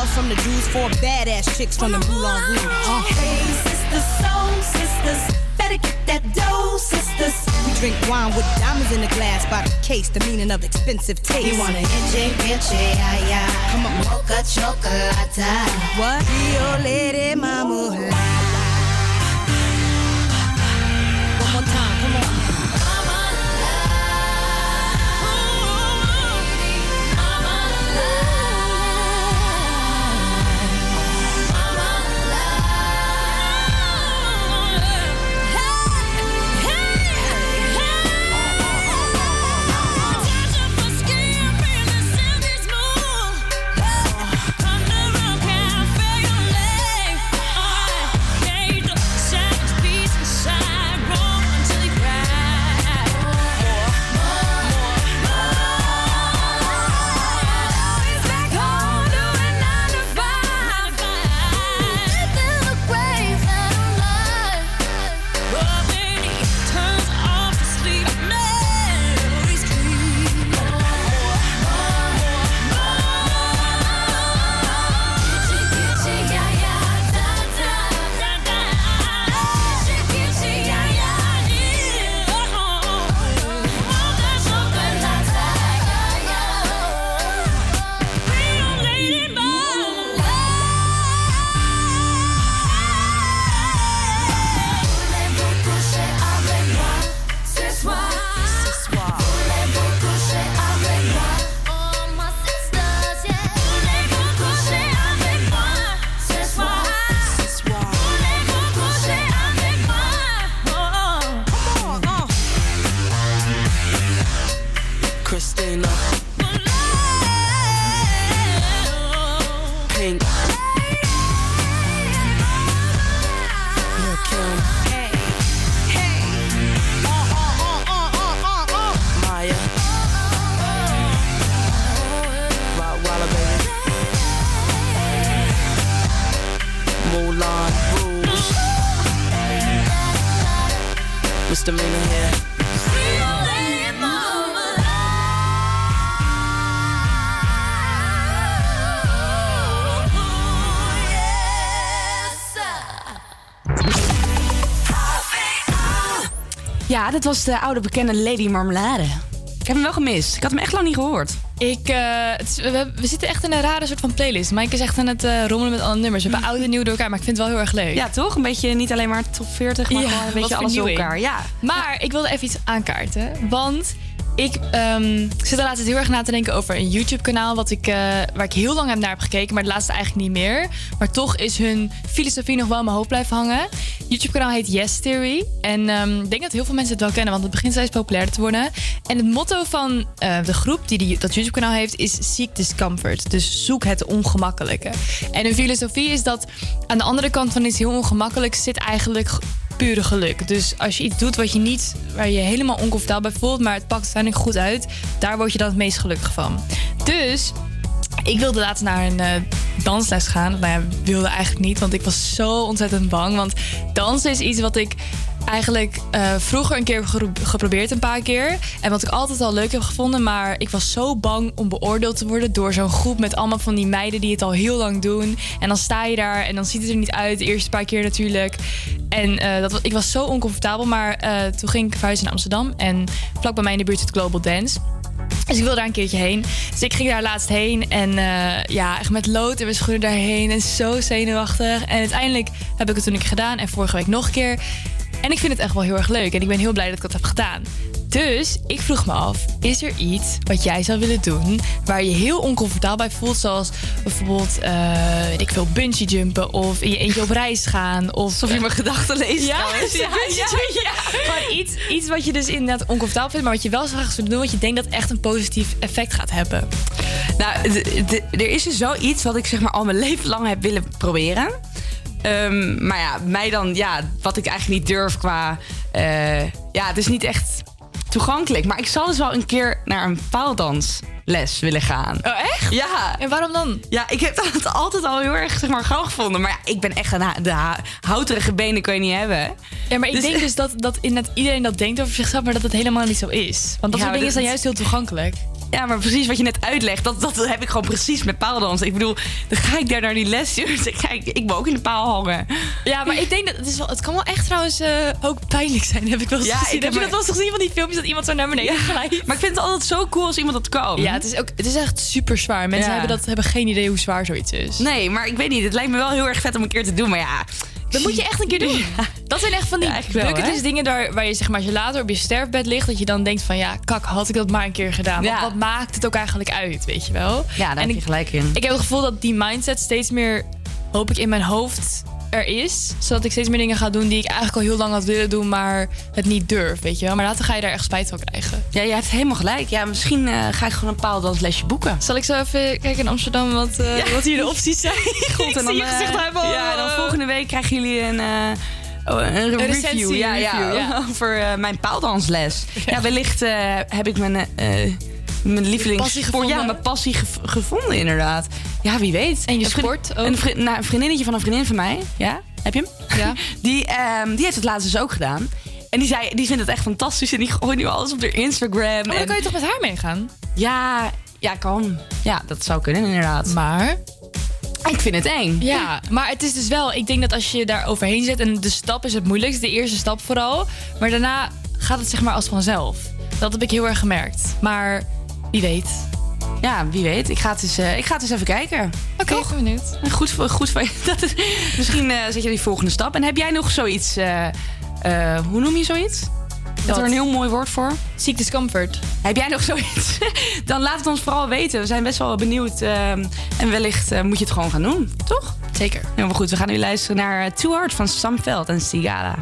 love from the dudes, four badass chicks from the Moulin Rouge. Uh, Hey, sisters, soul sisters, better get that dough, sisters. we drink wine with diamonds in the glass by the case, the meaning of expensive taste. You wanna itchy, itchy, yeah, yeah. Come on. Mocha chocolate. What? Rio Lady Mama. Here. Ja, dit was de oude bekende Lady Marmelade. Ik heb hem wel gemist. Ik had hem echt lang niet gehoord. Ik, eh, het is- we, zitten echt in een rare soort van playlist. Mike is echt aan het eh, rommelen met alle nummers. We hebben oud en nieuw door elkaar, maar ik vind het wel heel erg leuk. Ja, toch? Een beetje niet alleen maar top 40, maar gewoon een beetje alles door elkaar. Ja. Maar ik wilde even iets aankaarten. Want ik ehm, zit de laatste heel erg na te denken over een YouTube-kanaal... Wat ik, eh, waar ik heel lang naar heb gekeken, maar de laatste eigenlijk niet meer. Maar toch is hun filosofie nog wel in mijn hoofd blijven hangen. YouTube-kanaal heet Yes Theory. En ehm, ik denk dat heel veel mensen het wel kennen, want het begint steeds populairder te worden. En het motto van eh, de groep die, die dat YouTube-kanaal heeft is Seek Discomfort. Dus zoek het ongemakkelijke. En hun filosofie is dat aan de andere kant van iets heel ongemakkelijks zit eigenlijk pure geluk. Dus als je iets doet wat je niet, waar je helemaal oncomfortabel bij voelt, maar het pakt uiteindelijk goed uit, daar word je dan het meest gelukkig van. Dus ik wilde laatst naar een eh, dansles gaan. Nou ja, wilde eigenlijk niet, want ik was zo ontzettend bang. Want dansen is iets wat ik eigenlijk eh, vroeger een keer geprobeerd, een paar keer. En wat ik altijd al leuk heb gevonden. Maar ik was zo bang om beoordeeld te worden door zo'n groep met allemaal van die meiden die het al heel lang doen. En dan sta je daar en dan ziet het er niet uit. De eerste paar keer natuurlijk. En eh, dat, ik was zo oncomfortabel. Maar eh, toen ging ik verhuizen naar Amsterdam. En vlak bij mij in de buurt zit Global Dance. Dus ik wil daar een keertje heen. Dus ik ging daar laatst heen. En ja, echt met lood en mijn schoenen daarheen. En zo zenuwachtig. En uiteindelijk heb ik het toen keer gedaan. En vorige week nog een keer. En ik vind het echt wel heel erg leuk. En ik ben heel blij dat ik dat heb gedaan. Dus ik vroeg me af, is er iets wat jij zou willen doen waar je heel oncomfortabel bij voelt? Zoals bijvoorbeeld, eh, weet ik veel, bungee jumpen of in je eentje op reis gaan. Of Alsof je mijn gedachten leest Ja, ja, ja, ja. Gewoon iets, iets wat je dus inderdaad oncomfortabel vindt, maar wat je wel graag zou doen, wat je denkt dat echt een positief effect gaat hebben. Nou, er is dus zoiets wat ik zeg maar al mijn leven lang heb willen proberen. Ehm, maar ja, mij dan, ja, wat ik eigenlijk niet durf qua. eh, ja, het is niet echt toegankelijk. Maar ik zal dus wel een keer naar een paaldansles willen gaan. Oh, echt? Ja. En waarom dan? Ja, ik heb dat altijd al heel erg zeg maar, gauw gevonden. Maar ja, ik ben echt een ha- de ha- houterige benen kun je niet hebben. Ja, maar ik Dus- denk dus dat, dat inderdaad iedereen dat denkt over zichzelf, maar dat het helemaal niet zo is. Want dat Ja, soort dingen dat- zijn juist heel toegankelijk. Ja, maar precies wat je net uitlegt, dat, dat heb ik gewoon precies met paaldansen. Ik bedoel, dan ga ik daar naar die les, joh. Dan ga ik, ik wil ook in de paal hangen. Ja, maar ik denk dat het, is wel, het kan wel echt trouwens eh, ook pijnlijk zijn, heb ik wel eens Ja, gezien. ik heb heb je maar- dat wel eens gezien van die filmpjes dat iemand zo naar beneden glijdt? Maar ik vind het altijd zo cool als iemand dat kan. Ja, het is, ook, het is echt super zwaar. Mensen Ja. hebben, dat, hebben geen idee hoe zwaar zoiets is. Nee, maar ik weet niet. Het lijkt me wel heel erg vet om een keer te doen. Maar ja, Dat moet je echt een keer doen. Dat zijn echt van die bucketlist dingen daar, waar je zeg maar, als je later op je sterfbed ligt, dat je dan denkt van ja, kak, had ik dat maar een keer gedaan. Want wat maakt het ook eigenlijk uit, weet je wel? ja daar En heb je gelijk in. ik heb het gevoel dat die mindset steeds meer, hoop ik, in mijn hoofd er is. Zodat ik steeds meer dingen ga doen die ik eigenlijk al heel lang had willen doen, maar het niet durf, weet je wel. Maar later ga je daar echt spijt van krijgen. Ja, je hebt helemaal gelijk. Ja, misschien eh, ga ik gewoon een paaldanslesje boeken. Zal ik zo even kijken in Amsterdam wat, eh, wat hier de opties zijn? Goed, ik zie je eh, gezicht hebben. Ja, dan volgende week krijgen jullie een, oh, een, Een review. recensie, ja, ja, ja. over mijn paaldansles. Ja, wellicht heb ik mijn, mijn lievelings... Ja, mijn passie gev- gevonden inderdaad. Ja, wie weet. En je Een sport ook. Een, vri- nou, een vriendinnetje van een vriendin van mij. Ja, heb je hem? Ja. Die, ehm, die heeft het laatst dus ook gedaan. En die, zei, die vindt het echt fantastisch. En die gooit nu alles op haar Instagram. Maar dan en- kan je toch met haar meegaan? Ja, ja, kan. Ja, dat zou kunnen inderdaad. Maar Ik vind het eng. Ja, maar het is dus wel, ik denk dat als je daar overheen zit en de stap is het moeilijkst, de eerste stap vooral, maar daarna gaat het zeg maar als vanzelf. Dat heb ik heel erg gemerkt. Maar wie weet. Ja, wie weet. Ik ga het eens, eh, ik ga het eens even kijken. Oké, ik ben benieuwd. Goed, voor- goed van je. Dat is, misschien eh, zet je die volgende stap. En heb jij nog zoiets... eh, hoe noem je zoiets? Dat er een heel mooi woord voor. Seek discomfort. Heb jij nog zoiets? Dan laat het ons vooral weten. We zijn best wel benieuwd. en wellicht moet je het gewoon gaan doen. Toch? Zeker. Ja, maar goed, we gaan nu luisteren naar Too Hard van Sam Veld en Sigala.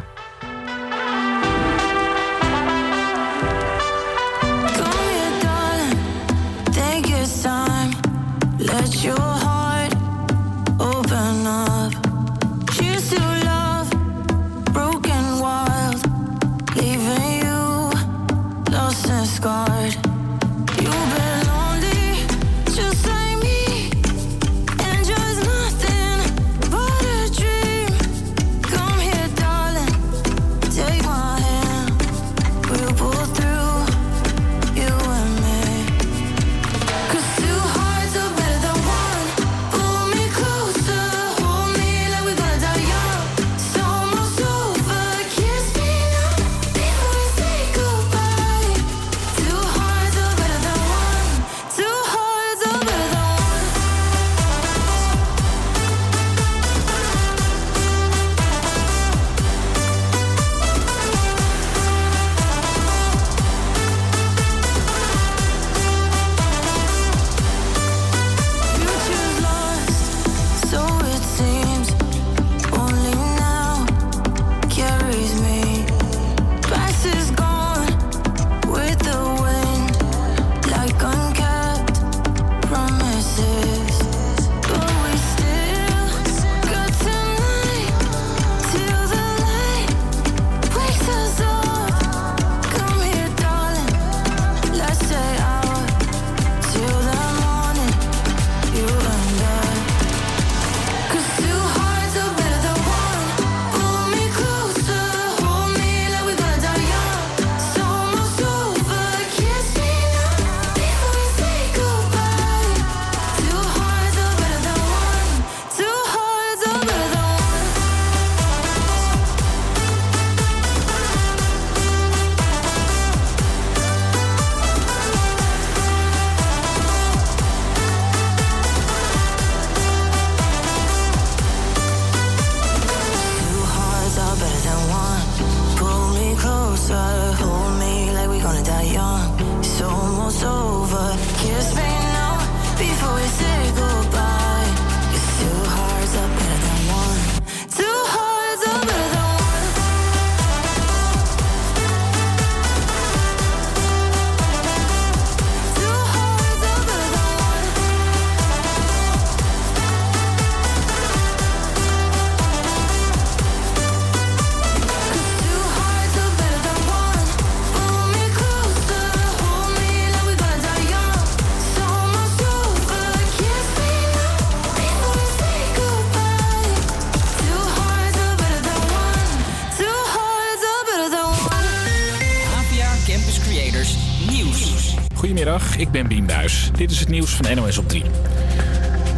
Goedemiddag, ik ben Bien Buijs. Dit is het nieuws van NOS op 3.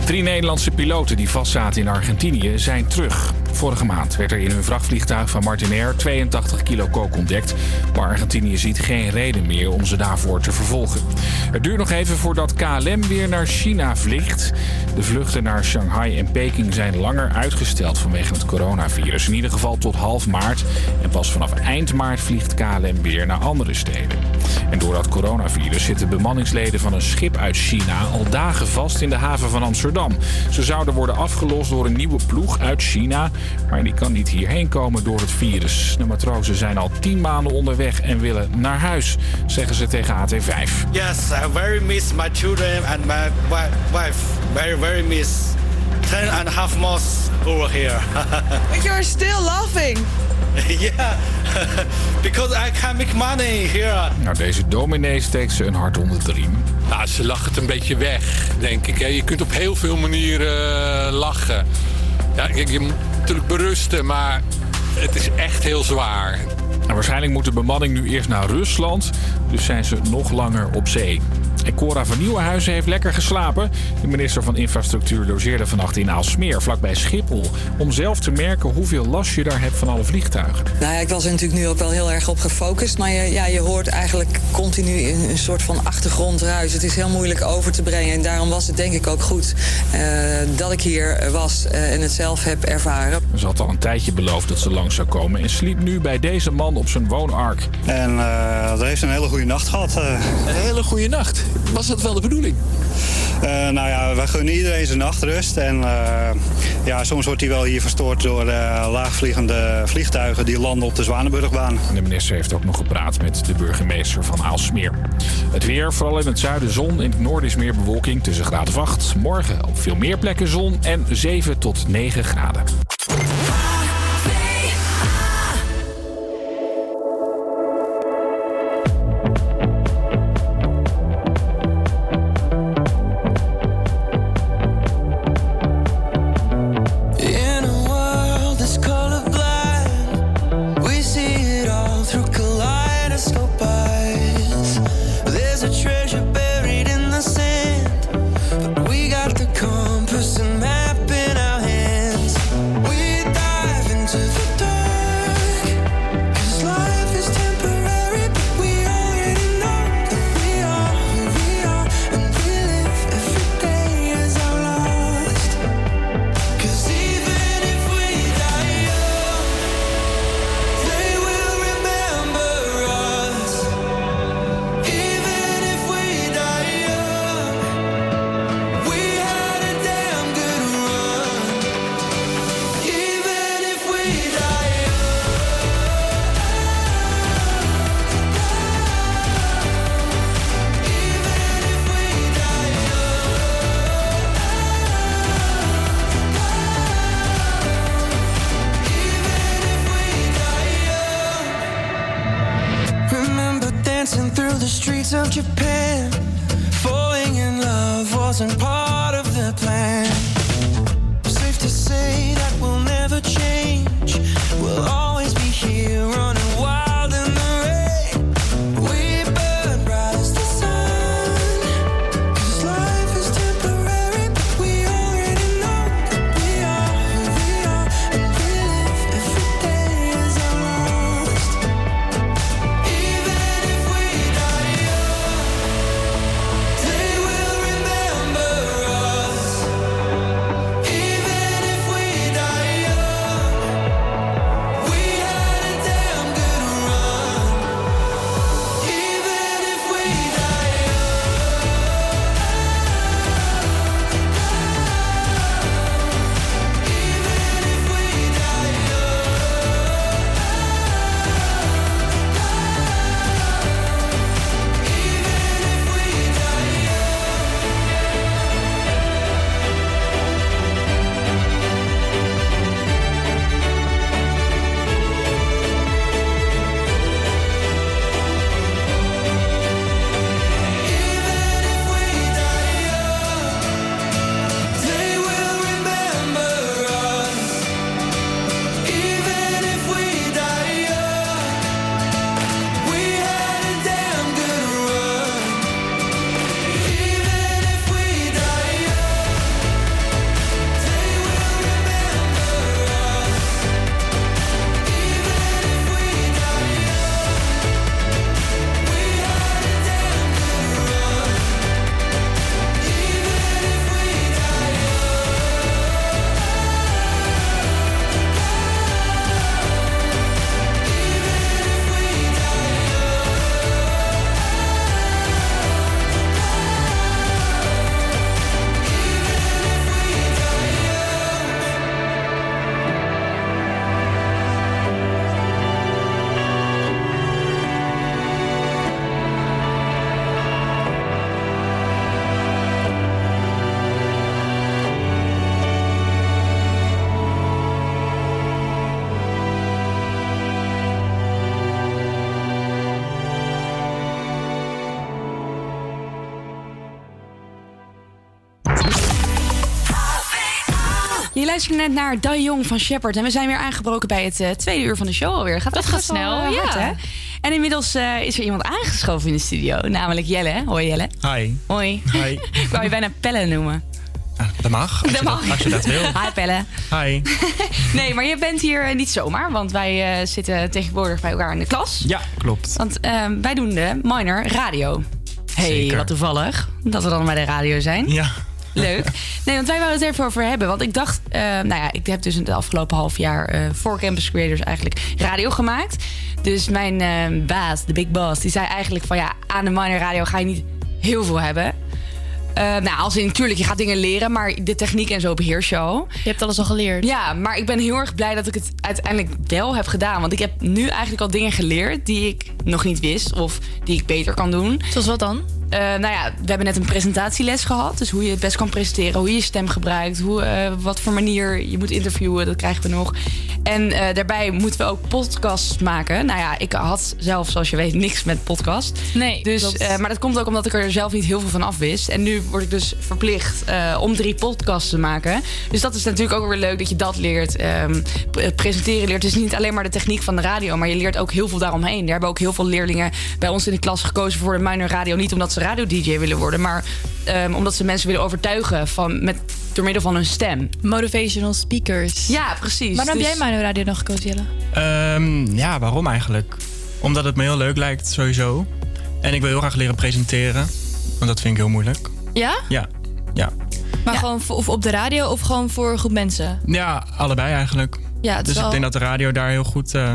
Drie Nederlandse piloten die vastzaten in Argentinië zijn terug. Vorige maand werd er in hun vrachtvliegtuig van Martinair 82 kilo kook ontdekt. Maar Argentinië ziet geen reden meer om ze daarvoor te vervolgen. Het duurt nog even voordat KLM weer naar China vliegt. De vluchten naar Shanghai en Peking zijn langer uitgesteld vanwege het coronavirus. In ieder geval tot half maart. En pas vanaf eind maart vliegt KLM weer naar andere steden. En door dat coronavirus zitten bemanningsleden van een schip uit China al dagen vast in de haven van Amsterdam. Ze zouden worden afgelost door een nieuwe ploeg uit China, maar die kan niet hierheen komen door het virus. De matrozen zijn al tien maanden onderweg en willen naar huis, zeggen ze tegen AT5. Yes, I very miss my children and my wi- wife. Very, very miss. Ten and a half months over here. But you're still laughing. yeah, because I can make money here. Nou, deze dominee steekt ze een hart onder de riem. Nou, ze lachen het een beetje weg, denk ik. hè. Je kunt op heel veel manieren eh, lachen. Ja, kijk, je moet natuurlijk berusten, maar het is echt heel zwaar. En waarschijnlijk moet de bemanning nu eerst naar Rusland, dus zijn ze nog langer op zee. En Cora van Nieuwenhuizen heeft lekker geslapen. De minister van Infrastructuur logeerde vannacht in Aalsmeer, vlakbij Schiphol. Om zelf te merken hoeveel last je daar hebt van alle vliegtuigen. Nou ja, ik was er natuurlijk nu ook wel heel erg op gefocust. Maar je, ja, je hoort eigenlijk continu een, een soort van achtergrondruis. Het is heel moeilijk over te brengen. En daarom was het denk ik ook goed eh, dat ik hier was eh, en het zelf heb ervaren. Ze had al een tijdje beloofd dat ze langs zou komen en sliep nu bij deze man op zijn woonark. En uh, dat heeft een hele goede nacht gehad. Uh. Een hele goede nacht. Was dat wel de bedoeling? Uh, nou ja, wij gunnen iedereen zijn nachtrust. En uh, ja, soms wordt die wel hier verstoord door uh, laagvliegende vliegtuigen die landen op de Zwanenburgbaan. De minister heeft ook nog gepraat met de burgemeester van Aalsmeer. Het weer, vooral in het zuiden zon. In het noorden is meer bewolking tussen graden of 8. Morgen op veel meer plekken zon en 7 tot 9 graden. Je luistert net naar Da Jong van Shepard. En we zijn weer aangebroken bij het eh, tweede uur van de show alweer. Gaat Dat gaat snel, ja. hard, hè? En inmiddels eh, is er iemand aangeschoven in de studio. Namelijk Jelle. Hoi Jelle. Hi. Hoi. Hi. Ik wou je bijna Pelle noemen. Dat mag. Als, Dat je, mag. Dat, als je dat wil. Hi Pelle. Hi. Nee, maar je bent hier eh, niet zomaar. Want wij zitten tegenwoordig bij elkaar in de klas. Ja, klopt. Want eh, wij doen de minor radio. Hey, Zeker. wat toevallig. Dat we dan bij de radio zijn. Ja. Leuk. Nee, want wij wilden het even over hebben. Want ik dacht, eh, nou ja, ik heb dus in het afgelopen half jaar eh, voor Campus Creators eigenlijk radio gemaakt. Dus mijn eh, baas, de big boss, die zei eigenlijk van ja, aan de minor radio ga je niet heel veel hebben. Nou, als in, natuurlijk, je gaat dingen leren, maar de techniek en zo beheers je al. Je hebt alles al geleerd. Ja, maar ik ben heel erg blij dat ik het uiteindelijk wel heb gedaan. Want ik heb nu eigenlijk al dingen geleerd die ik nog niet wist of die ik beter kan doen. Zoals wat dan? Eh, nou ja, we hebben net een presentatieles gehad. Dus hoe je het best kan presenteren, hoe je je stem gebruikt, hoe, eh, wat voor manier je moet interviewen, dat krijgen we nog. En eh, daarbij moeten we ook podcasts maken. Nou ja, ik had zelf, zoals je weet, niks met podcast. Nee. Dus, maar dat komt ook omdat ik er zelf niet heel veel van af wist. En nu word ik dus verplicht om drie podcasts te maken. Dus dat is natuurlijk ook weer leuk dat je dat leert. Ehm, presenteren leert. Het is niet alleen maar de techniek van de radio, maar je leert ook heel veel daaromheen. Er hebben ook heel veel leerlingen bij ons in de klas gekozen voor de minor radio. Niet omdat ze radio-dj willen worden, maar ehm, omdat ze mensen willen overtuigen van, met, door middel van hun stem. Motivational speakers. Ja, precies. Waarom Dus- heb jij mijn radio dan gekozen, Jelle? Ehm, ja, waarom eigenlijk? Omdat het me heel leuk lijkt, sowieso. En ik wil heel graag leren presenteren. Want dat vind ik heel moeilijk. Ja? Ja. Ja. Maar gewoon voor, of op de radio of gewoon voor een groep mensen? Ja, allebei eigenlijk. Ja, het is dus wel- ik denk dat de radio daar heel goed... eh,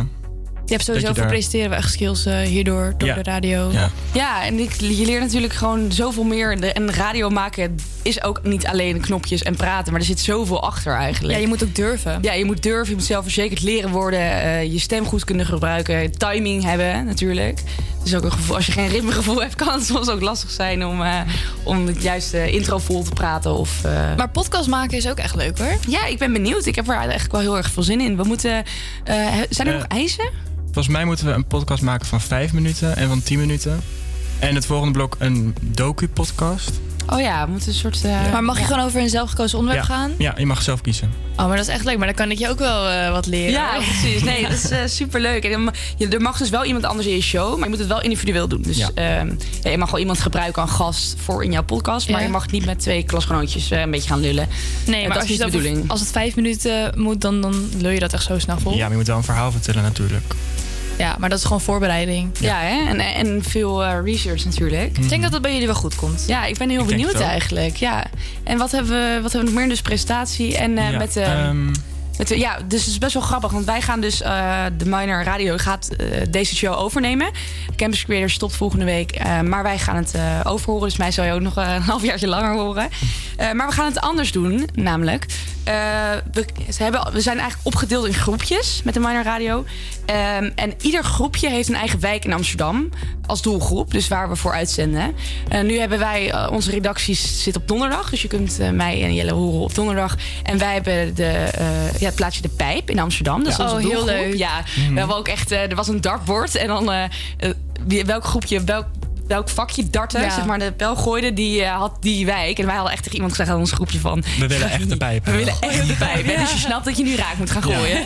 Je hebt sowieso voor daar- presenteren wel echt skills eh, hierdoor, door Ja. de radio. Ja. Ja, en ik, je leert natuurlijk gewoon zoveel meer. De, en radio maken is ook niet alleen knopjes en praten, maar er zit zoveel achter eigenlijk. Ja, je moet ook durven. Ja, je moet durven, je moet zelfverzekerd leren worden, eh, je stem goed kunnen gebruiken, timing hebben natuurlijk. Het is ook een gevoel, als je geen ritmegevoel hebt, kan het soms ook lastig zijn om, eh, om het juiste intro vol te praten. Of, eh, Maar podcast maken is ook echt leuk hoor. Ja, ik ben benieuwd. Ik heb er eigenlijk wel heel erg veel zin in. We moeten. eh, zijn er nog eisen? Volgens mij moeten we een podcast maken van 5 minuten en van 10 minuten. En het volgende blok een docu-podcast. Oh ja, we moeten een soort. eh, Maar mag je ja. gewoon over een zelfgekozen onderwerp ja. gaan? Ja, je mag zelf kiezen. Oh, maar dat is echt leuk. Maar dan kan ik je ook wel eh, wat leren. Ja, precies. Nee, dat is eh, superleuk. En je, er mag dus wel iemand anders in je show, maar je moet het wel individueel doen. Dus Ja. ehm, ja, je mag wel iemand gebruiken als gast voor in jouw podcast, maar Ja. je mag niet met twee klasgenootjes een beetje gaan lullen. Nee, maar dat als, is je de bedoeling. als het vijf minuten moet, dan, dan lul je dat echt zo snel vol. Ja, maar je moet wel een verhaal vertellen natuurlijk. Ja, maar dat is gewoon voorbereiding. Ja, hè? En, en veel eh, research natuurlijk. Ik denk dat dat bij jullie wel goed komt. Ja, ik ben heel Ik benieuwd eigenlijk. Ja. En wat hebben, we, wat hebben we nog meer? Dus presentatie en eh, Ja, met de. Ja, dus het is best wel grappig, want wij gaan dus, eh, de Minor Radio gaat eh, deze show overnemen. Campus Creators stopt volgende week, eh, maar wij gaan het overhoren. Dus mij zal je ook nog een halfjaartje langer horen. Maar we gaan het anders doen, namelijk. we, hebben, we zijn eigenlijk opgedeeld in groepjes met de Minor Radio. Ehm, en ieder groepje heeft een eigen wijk in Amsterdam als doelgroep, dus waar we voor uitzenden. Nu hebben wij, onze redacties zit op donderdag, dus je kunt mij en Jelle horen op donderdag. En wij hebben de, ja, het plaatsje De Pijp in Amsterdam. Dat is Ja. onze Oh, heel leuk. Ja, Mhm. we hebben ook echt, eh, er was een dartbord en dan eh, eh, welk groepje, welk welk vakje darten, Ja. zeg maar, de pijl gooide, die eh, had die wijk. En wij hadden echt tegen iemand gezegd aan ons groepje van... We willen echt de pijp. We willen echt de pijp. Dus je snapt dat je nu raak moet gaan gooien.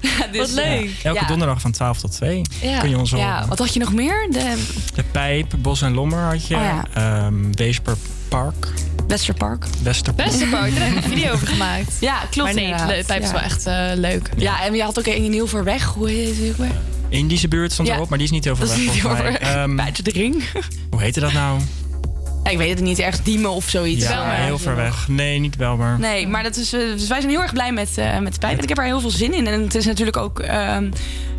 Ja, dus, Wat leuk. Elke ja. donderdag van 12 tot 2 Ja. kun je ons horen. Ja, wat had je nog meer? De De Pijp, Bos en Lommer had je. Oh ja. Ehm, Weesper Park. Westerpark. Westerpark. Westerpark, daar heb ik een video over gemaakt. Ja, klopt Maar nee, inderdaad. de pijp is Ja. wel echt eh, leuk. Ja, en je had ook een heel ver weg. Hoe heet het ook weer? Indische buurt stond Ja. erop, maar die is niet heel ver Dat weg is niet weg. Ehm, Buiten de ring. hoe heette dat nou? Ja, ik weet het niet, ergens Diemen of zoiets. Ja, heel ver weg. Nee, niet Welmer. Nee, maar dat is, eh, dus wij zijn heel erg blij met, eh, met de pijp. Ik heb er heel veel zin in. En het is natuurlijk ook ehm,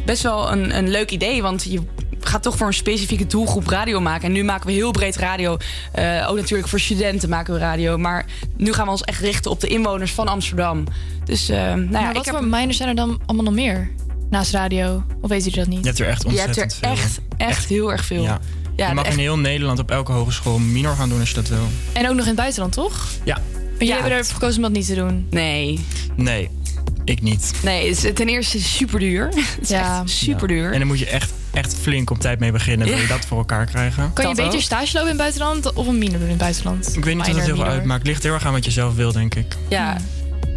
best wel een, een leuk idee. Want je gaat toch voor een specifieke doelgroep radio maken. En nu maken we heel breed radio. Eh, ook natuurlijk voor studenten maken we radio. Maar nu gaan we ons echt richten op de inwoners van Amsterdam. Dus eh, nou ja, maar ik wat heb... voor minors zijn er dan allemaal nog meer? Naast radio? Of weten jullie dat niet? Je hebt er echt Je hebt ontzettend er veel. echt, echt heel erg veel. Ja. Ja, je mag echt- in heel Nederland op elke hogeschool minor gaan doen als je dat wil. En ook nog in het buitenland, toch? Ja. Maar jullie Ja. hebben ervoor gekozen om dat niet te doen. Nee. Nee, ik niet. Nee, het is ten eerste super duur. Het is Ja. echt super duur. En dan moet je echt, echt flink op tijd mee beginnen. Wil je dat voor elkaar krijgen? Kan je beter ook. stage lopen in het buitenland of een minor doen in het buitenland? Ik weet niet of dat heel veel uitmaakt. Ligt heel erg aan wat je zelf wil, denk ik. Ja.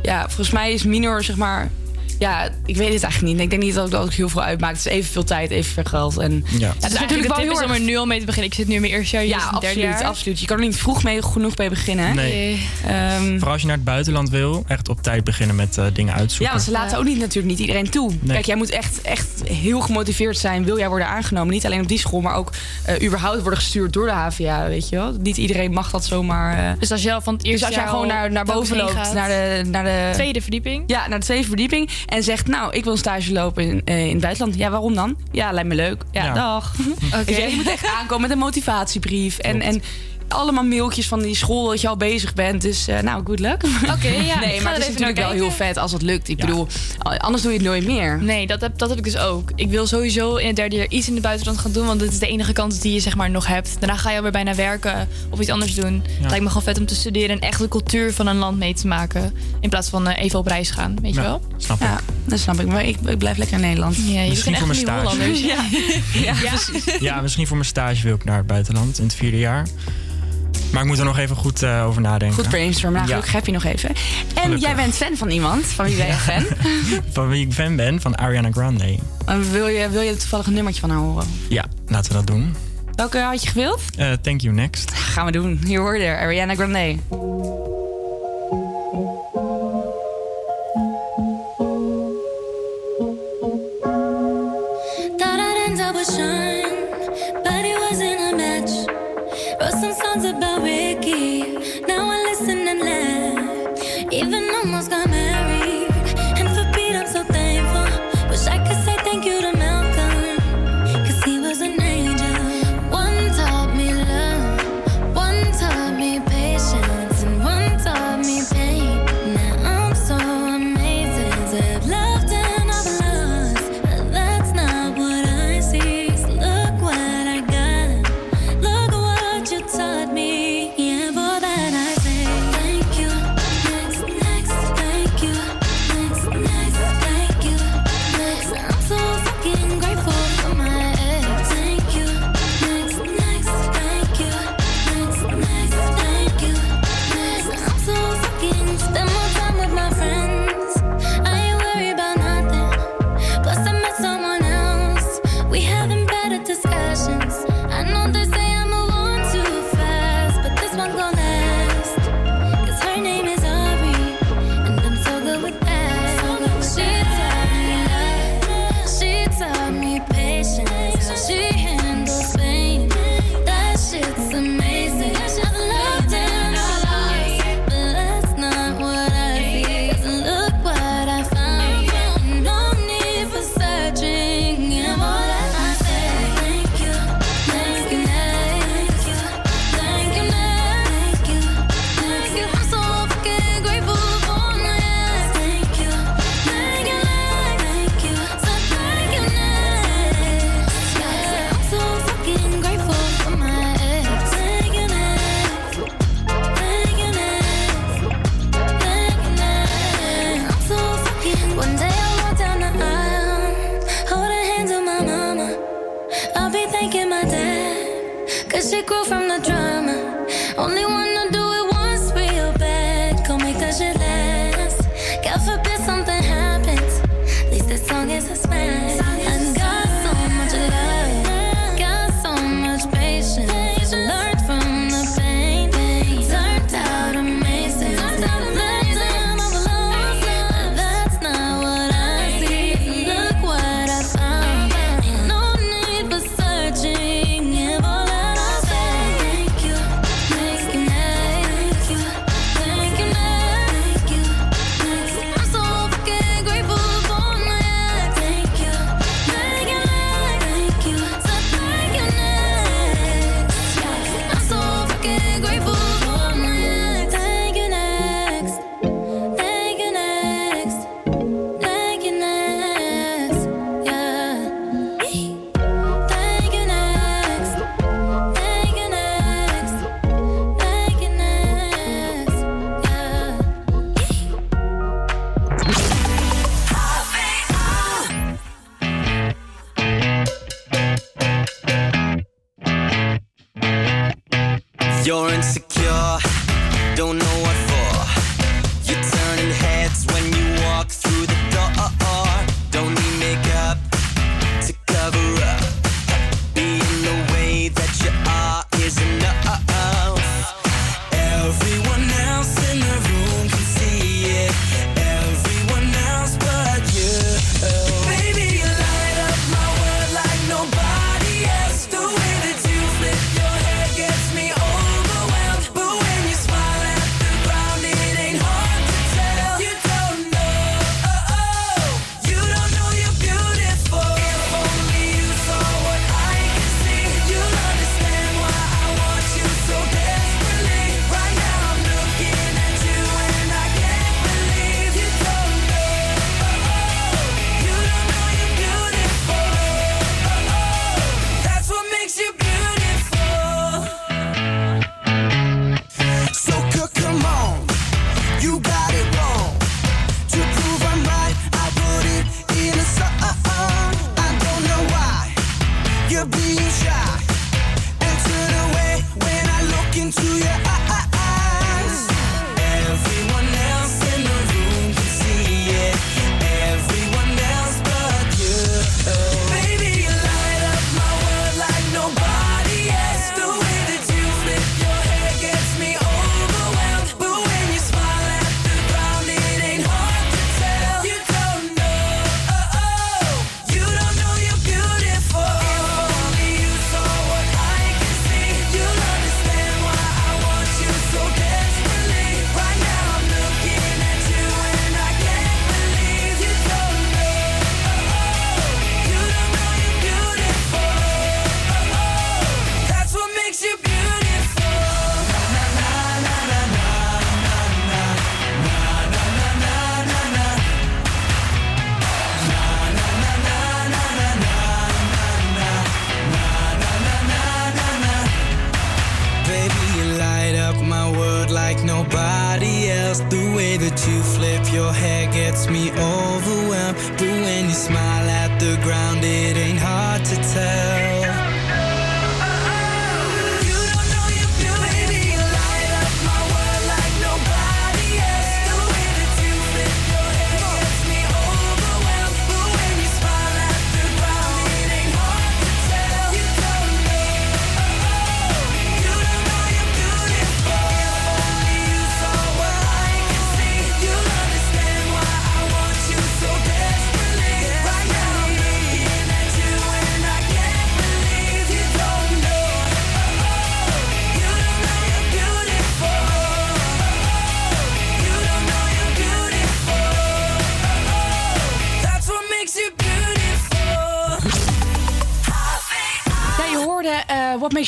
ja, volgens mij is minor, zeg maar... Ja, ik weet het eigenlijk niet. Ik denk niet dat dat ook heel veel uitmaakt. Het is evenveel tijd, evenveel geld. En Ja. Ja, Het is natuurlijk wel heel om er nu al mee te beginnen. Ik zit nu in mijn eerste jaar, Ja, Jess in het derde absoluut, jaar. absoluut. Je kan er niet vroeg mee, genoeg mee beginnen. hè? Nee. Ehm, Vooral als je naar het buitenland wil, echt op tijd beginnen met eh, dingen ja, uitzoeken. want ze laten ook niet, natuurlijk niet iedereen toe. Nee. Kijk, jij moet echt, echt heel gemotiveerd zijn. Wil jij worden aangenomen? Niet alleen op die school, maar ook eh, überhaupt worden gestuurd door de HVA. Weet je wel? Niet iedereen mag dat zomaar. eh. Dus als al van het Dus eerste als jij jaar gewoon naar, naar boven loopt, gaat. naar de, naar de Tweede verdieping? Ja, naar de tweede verdieping. En zegt, nou, ik wil een stage lopen in, eh, in het buitenland. Ja, waarom dan? Ja, lijkt me leuk. Ja, Ja. dag. Weet je, je moet echt aankomen met een motivatiebrief. En, en allemaal mailtjes van die school dat je al bezig bent. Dus eh, nou, good luck. Oké, ja. ik Nee, maar het is natuurlijk wel heel vet als het lukt. Ik bedoel, anders doe je het nooit meer. Nee, dat heb, dat heb ik dus ook. Ik wil sowieso in het derde jaar iets in het buitenland gaan doen. Want dit is de enige kans die je zeg maar nog hebt. Daarna ga je alweer bijna werken of iets anders doen. Het lijkt me gewoon vet om te studeren en echt de cultuur van een land mee te maken. In plaats van eh, even op reis gaan, weet je wel? Snap Ja, dat snap ik. Maar ik, ik blijf lekker in Nederland. Ja, je Misschien voor mijn stage. Ja. ja, precies. Ja, misschien voor mijn stage wil ik naar het buitenland in het vierde jaar. Maar ik moet er nog even goed eh, over nadenken. Goed brainstormen. Nou, Ja. gelukkig heb je nog even. En Gelukkig. jij bent fan van iemand. Van wie ben je fan? Van wie ik fan ben, van Ariana Grande. En wil, je, wil je toevallig een nummertje van haar horen? Ja, laten we dat doen. Welke had je gewild? Eh, thank you, next. Gaan we doen. Hier hoor je er. Ariana Grande.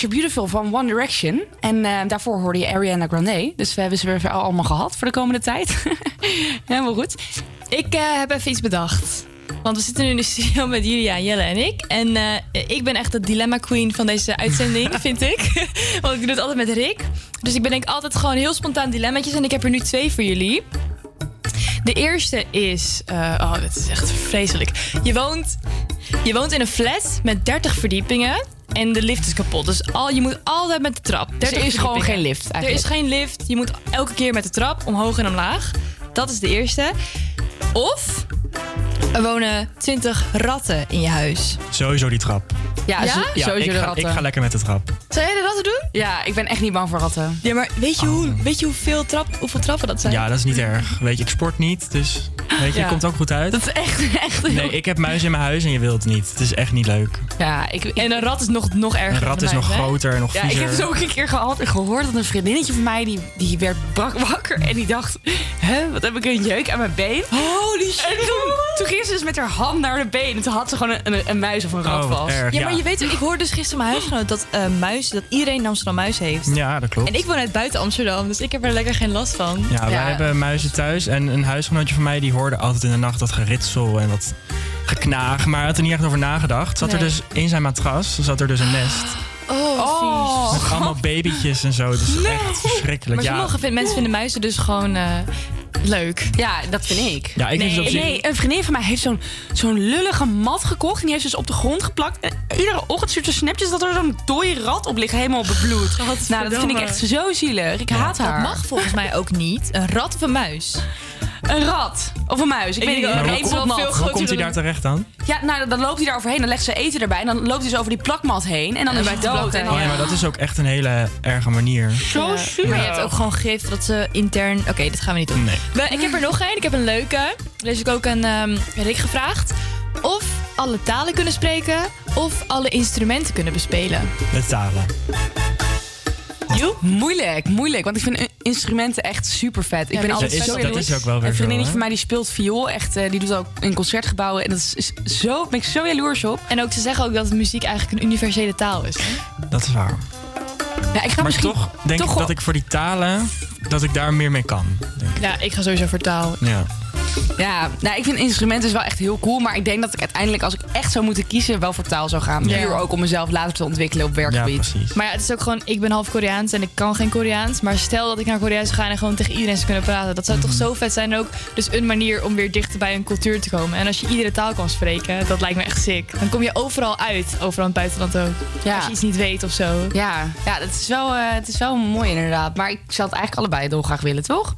Eh, What Makes You Beautiful van One Direction. En eh, daarvoor hoorde je Ariana Grande. Dus we hebben ze weer allemaal gehad voor de komende tijd. Helemaal goed. Ik eh, heb even iets bedacht. Want we zitten nu in de studio met Julia, Jelle en ik. En eh, ik ben echt de dilemma queen van deze uitzending, vind ik. Want ik doe het altijd met Rick. Dus ik bedenk altijd gewoon heel spontaan dilemmaatjes. En ik heb er nu twee voor jullie. De eerste is... oh, dit is echt vreselijk. Je woont, je woont in een flat met 30 verdiepingen. En de lift is kapot. Dus al, je moet altijd met de trap. 30 Dus er is gewoon geen lift Er is geen lift. Je moet elke keer met de trap omhoog en omlaag. Dat is de eerste. Of er wonen 20 ratten in je huis. Sowieso die trap. Ja, Ja? sowieso ik de ga, ratten. Ik ga lekker met de trap. Zou jij de ratten doen? Ja, ik ben echt niet bang voor ratten. Ja, maar weet je, hoe, weet je hoeveel, trap, hoeveel trappen dat zijn? Ja, dat is niet erg. Weet je, ik sport niet, dus weet je, Ja. het komt ook goed uit. Dat is echt, echt heel- Nee, ik heb muizen in mijn huis en je wilt het niet. Het is echt niet leuk. Ja, ik, En een rat is nog, nog erger. Een rat is nog hè? groter en nog Ja, ik viezer. heb het ook een keer gehad, gehoord dat een vriendinnetje van mij... die, die werd brak wakker en die dacht... Hè, wat heb ik een jeuk aan mijn been? Holy En toen, toen ging ze dus met haar hand naar de been. En toen had ze gewoon een, een, een muis of een rat Oh, wat vast. erg. Ja, maar je weet, ik hoorde dus gisteren mijn huisgenoot dat eh muizen, dat iedereen in Amsterdam muis heeft. Ja, dat klopt. En ik woon uit buiten Amsterdam, dus ik heb er lekker geen last van. Ja, wij hebben muizen thuis en een huisgenootje van mij die hoorde altijd in de nacht dat geritsel en dat geknaag. Maar hij had er niet echt over nagedacht. Zat er dus in zijn matras, zat er dus een nest. Oh, Met allemaal babytjes en zo. Dus echt verschrikkelijk. Maar Ja, sommige mensen vinden muizen dus gewoon eh, leuk. Ja, dat vind ik. Ja, ik nee, het op zich- nee, een vriendin van mij heeft zo'n zo'n lullige mat gekocht. En die heeft ze dus op de grond geplakt. En iedere ochtend stuurt ze snapjes dat er zo'n dode rat op ligt, helemaal bebloed. Nou, dat vind ik echt zo zielig. Ik haat Dat haar. mag volgens mij ook niet. Een rat of een muis? Een rat of een muis. Ik, Ik weet niet. Een dat een plakmat. veel Hoe groter komt hij daar terecht dan? Ja, nou, dan loopt hij daar overheen. Dan legt ze eten erbij. En dan loopt hij zo over die plakmat heen. En dan is hij dood. En dan, Oh ja, maar dat is ook echt een hele erge manier. Zo Ja. zuur. Maar je hebt ook gewoon gif dat ze intern... Oké, dit gaan we niet doen. Nee. We- ik heb er nog één. Ik heb een leuke. Deze heb ik ook aan ehm, Rick gevraagd. Of alle talen kunnen spreken... of alle instrumenten kunnen bespelen. Met talen. Moeilijk, moeilijk. Want ik vind instrumenten echt super vet. Ik ben altijd is- zo dat jaloers. is ook wel weer Een vriendinnetje van mij die speelt viool. Echt, eh, die doet ook in concertgebouwen. En dat is, is zo, ben ik zo jaloers op. En ook ze zeggen ook dat muziek eigenlijk een universele taal is. Hè? Dat is waar. Ja, ik ga Maar misschien toch denk toch ik dat ik voor die talen, dat ik daar meer mee kan. Denk ik. Ja, ik ga sowieso voor taal. Ja. Ja, nou, ik vind instrumenten dus wel echt heel cool. Maar ik denk dat ik uiteindelijk, als ik echt zou moeten kiezen, wel voor taal zou gaan. Ja. Puur ook om mezelf later te ontwikkelen op ja, werkgebied. precies. Maar ja, het is ook gewoon, ik ben half Koreaans en ik kan geen Koreaans. Maar stel dat ik naar Korea zou gaan en gewoon tegen iedereen zou kunnen praten. Dat zou toch zo vet zijn. En ook dus een manier om weer dichter bij een cultuur te komen. En als je iedere taal kan spreken, dat lijkt me echt sick. Dan kom je overal uit, overal in het buitenland ook. Ja. Als je iets niet weet of zo. Ja, ja dat is wel, eh, het is wel mooi inderdaad. Maar ik zou het eigenlijk allebei dolgraag willen, toch?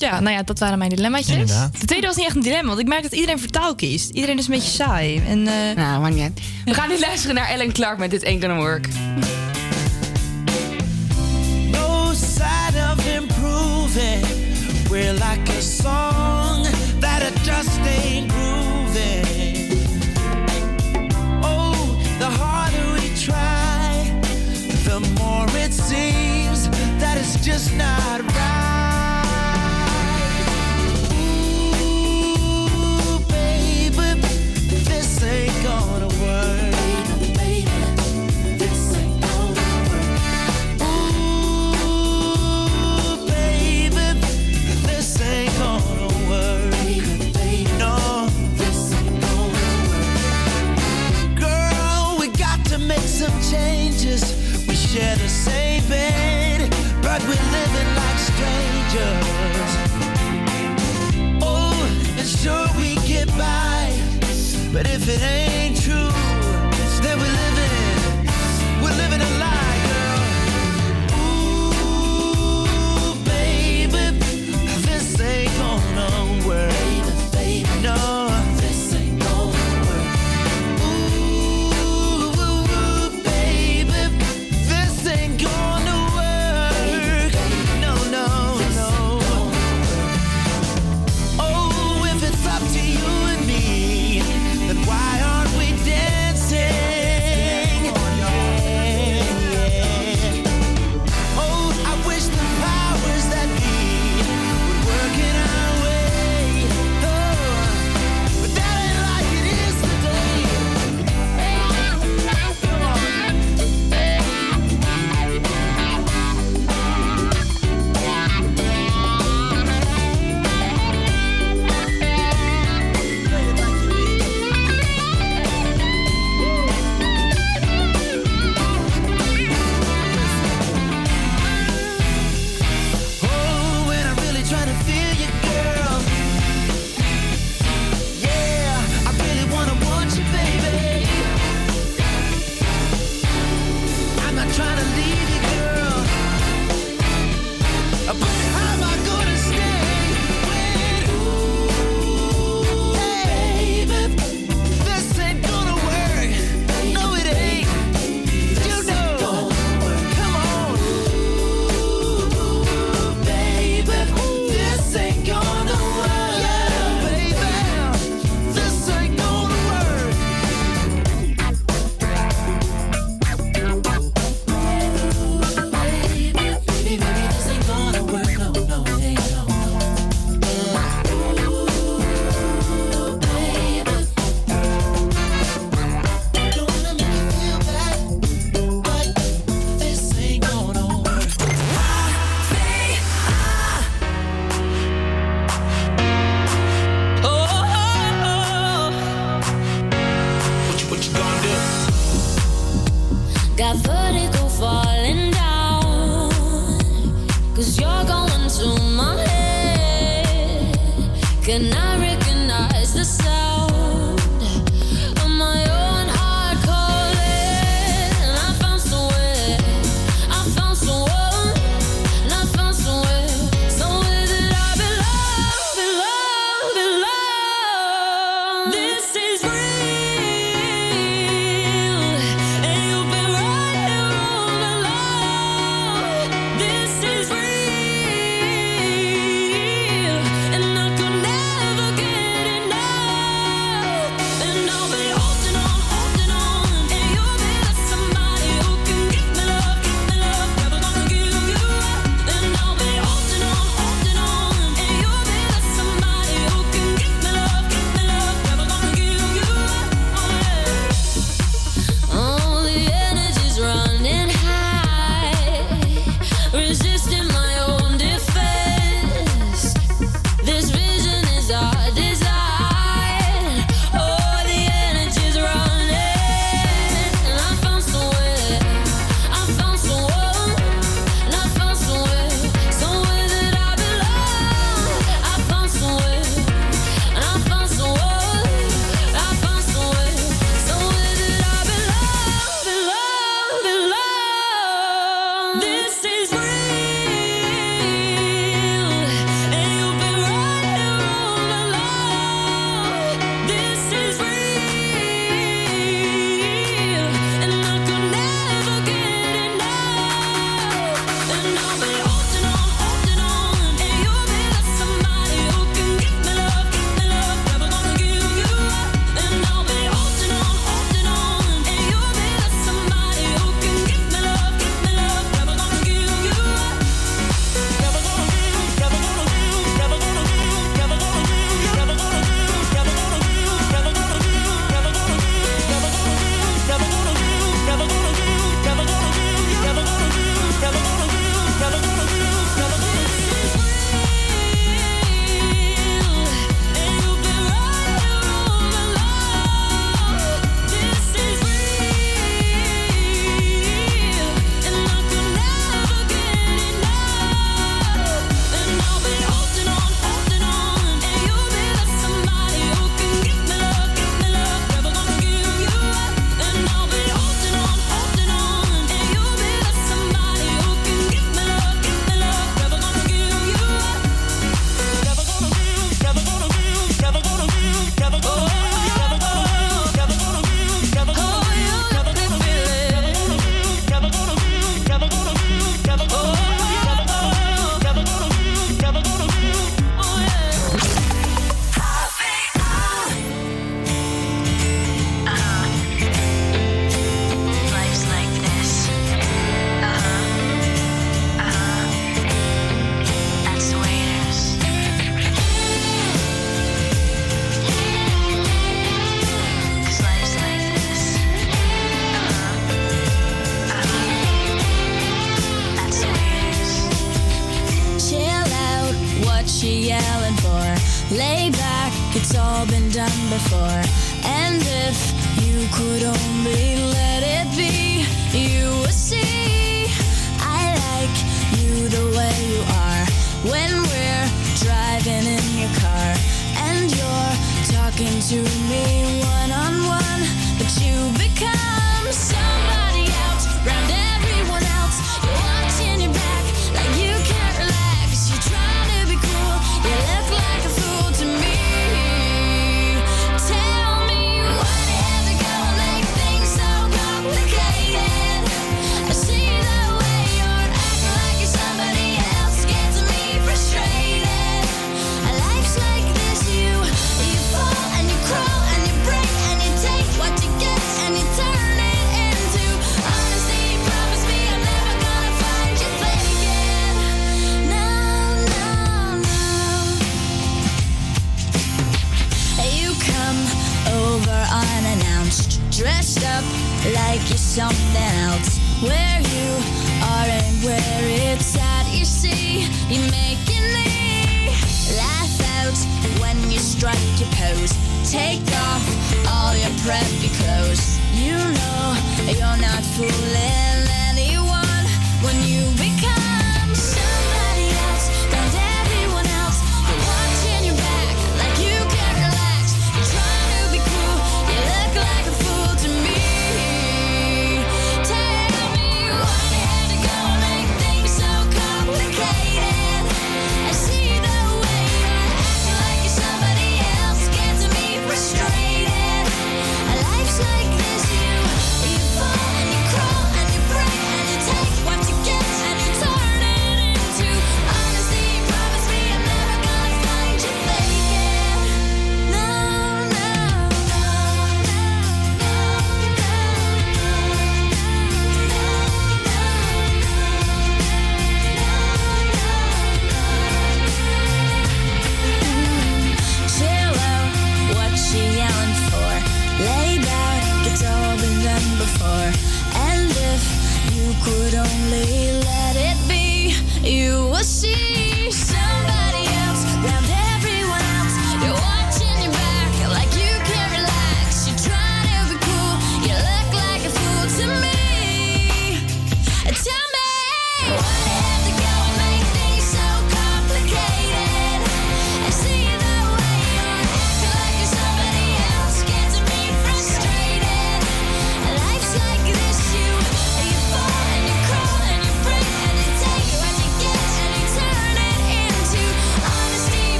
Ja, nou ja, dat waren mijn dilemmaatjes. Inderdaad. De tweede was niet echt een dilemma, want ik merk dat iedereen voor taal kiest. Iedereen is een beetje saai. En, eh, Nou, maar niet. We gaan nu luisteren naar Ellen Clark met Dit Ain't Gonna Work. No sign of improving. We're like a song that it just ain't grooving. Oh, the harder we try, the more it seems that it's just not But if it ain't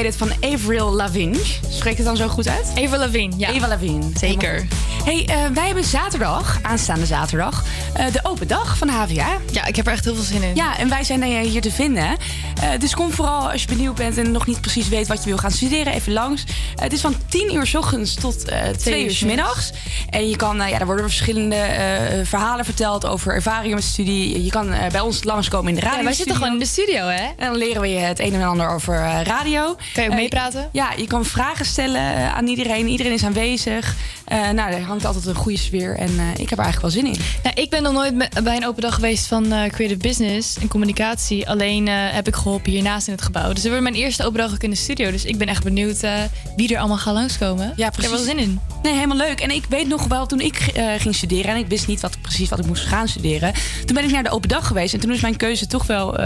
Complicated van Avril Lavigne. Spreekt het dan zo goed uit? Avril Lavigne, ja. Eva Lavigne. Zeker. Hey, eh, wij hebben zaterdag, aanstaande zaterdag, eh, de open dag van de HVA. Ja, ik heb er echt heel veel zin in. Ja, en wij zijn dan hier te vinden. Eh, dus kom vooral als je benieuwd bent en nog niet precies weet wat je wil gaan studeren, even langs. Eh, het is van 10 uur s ochtends tot eh 2 uur s middags. En je kan, eh, ja, er worden verschillende eh, verhalen verteld over ervaringen met studie. Je kan eh, bij ons langskomen in de radio. Ja, wij zitten gewoon in de studio, hè? En dan leren we je het een en ander over radio. Kan je ook meepraten? ja, je kan vragen stellen aan iedereen. Iedereen is aanwezig. Eh, nou, er hangt altijd een goede sfeer. En eh, ik heb er eigenlijk wel zin in. Nou, ik ben nog nooit bij een open dag geweest van eh, creative business en communicatie. Alleen heb ik geholpen hiernaast in het gebouw. Dus dit wordt mijn eerste open dag ook in de studio. Dus ik ben echt benieuwd wie er allemaal gaat langskomen. Ja, Ik heb er wel zin in. Nee, helemaal leuk. En ik weet nog wel, toen ik ging studeren... en ik wist niet wat, precies wat ik moest gaan studeren... toen ben ik naar de open dag geweest. En toen is mijn keuze toch wel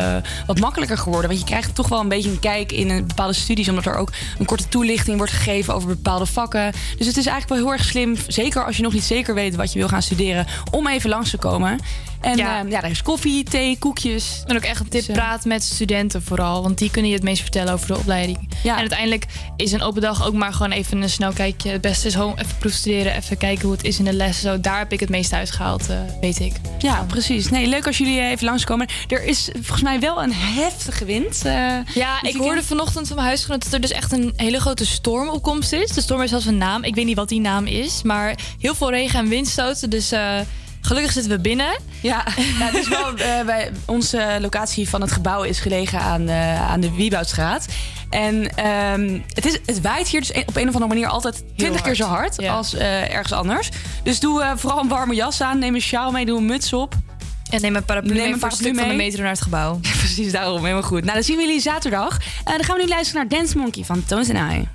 wat makkelijker geworden. Want je krijgt toch wel een beetje een kijk in een bepaalde studies... omdat er ook een korte toelichting wordt gegeven over bepaalde vakken. Dus het is eigenlijk wel heel erg zeker als je nog niet zeker weet wat je wil gaan studeren... om even langs te komen. En ja. Ehm, ja, daar is koffie, thee, koekjes. En ook echt een dus, tip eh, praat met studenten vooral. Want die kunnen je het meest vertellen over de opleiding. En uiteindelijk is een open dag ook maar gewoon even een snel kijkje. Het beste is gewoon even proefstuderen. Even kijken hoe het is in de les. Zo, daar heb ik het meest uitgehaald, eh, weet ik. Ja, precies. Nee, leuk als jullie even langskomen. Er is volgens mij wel een heftige wind. Eh, ja, ik hoorde vanochtend van mijn huisgenoot dat er dus echt een hele grote stormopkomst is. De storm is zelfs een naam. Ik weet niet wat die naam is. Maar heel veel regen en windstoten. Dus... Gelukkig zitten we binnen. Ja, nou, ja is wel, eh, bij, onze locatie van het gebouw is gelegen aan, eh, aan de Wieboudstraat. En ehm, het, is, het waait hier dus op een of andere manier altijd 20 keer zo hard als eh, ergens anders. Dus doe vooral een warme jas aan, neem een sjaal mee, doe een muts op. En neem een paraplu, neem een paraplu mee. van de metro naar het gebouw. Precies, daarom. Helemaal goed. Nou, dan zien we jullie zaterdag. dan gaan we nu luisteren naar Dance Monkey van Tones and I.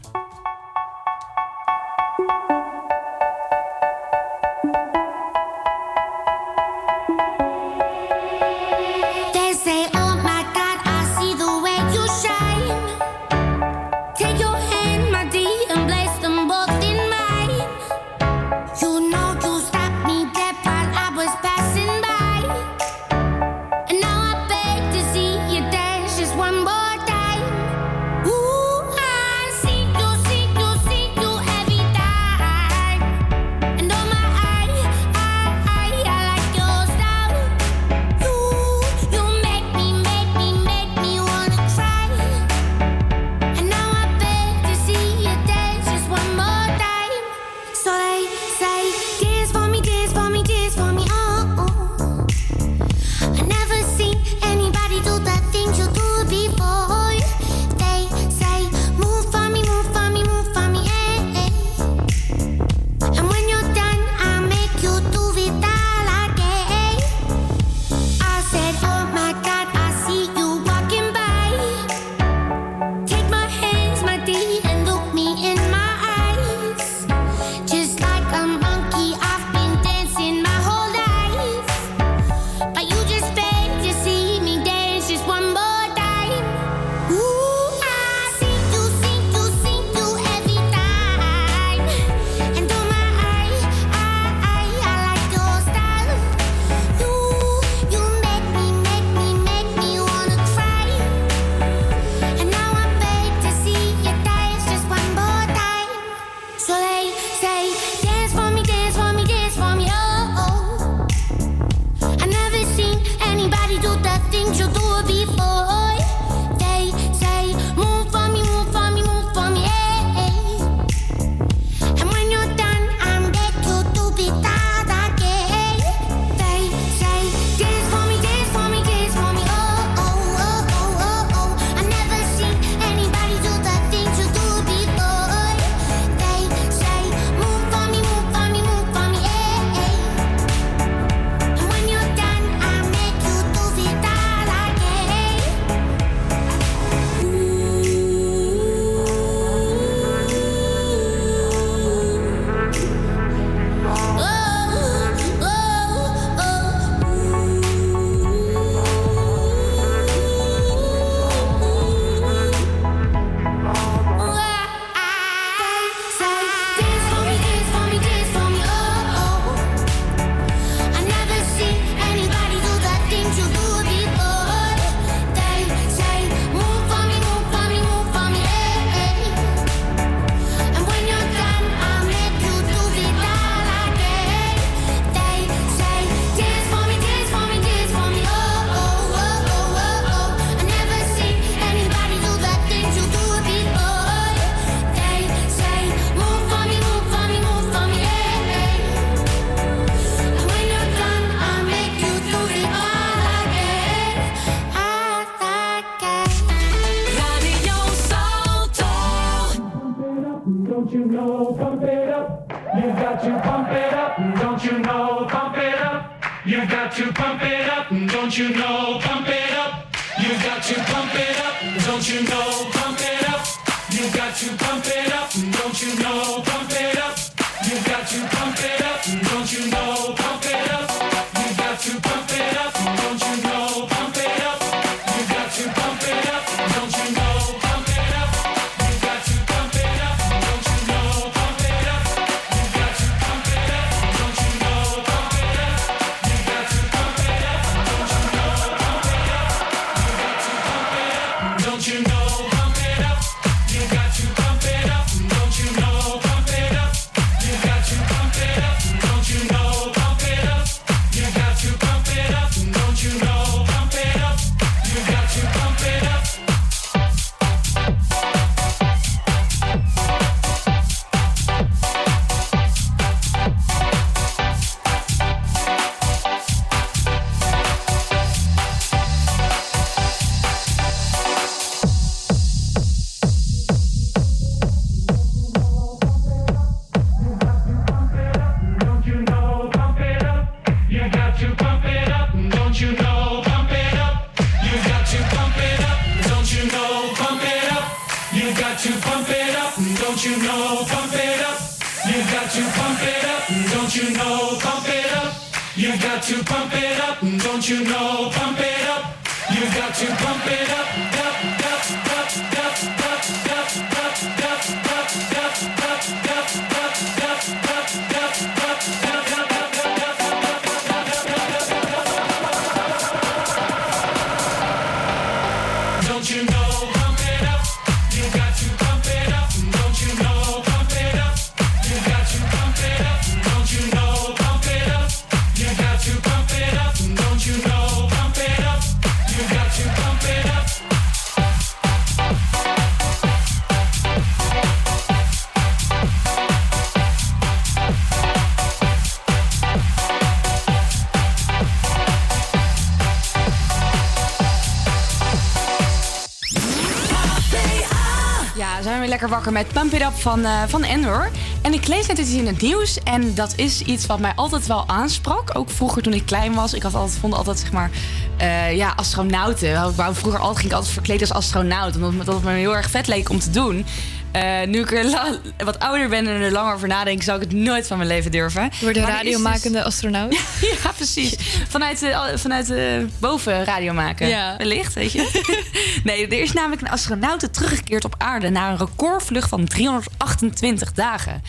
van, eh van Endor. En ik lees net iets in het nieuws. En dat is iets wat mij altijd wel aansprak. Ook vroeger toen ik klein was. Ik had altijd, vond altijd, zeg maar, eh, ja, astronauten. Ik vroeger altijd, ging ik altijd verkleed als astronaut. Omdat me- dat het me heel erg vet leek om te doen. Eh, nu ik er la- wat ouder ben en er langer over nadenk, zou ik het nooit van mijn leven durven. Je wordt er is dus- radiomakende astronaut. ja, precies. Vanuit, de, vanuit de boven radio maken. Ja. Wellicht, weet je. nee, er is namelijk een astronaut teruggekeerd op aarde... na een recordvlucht van 328 dagen.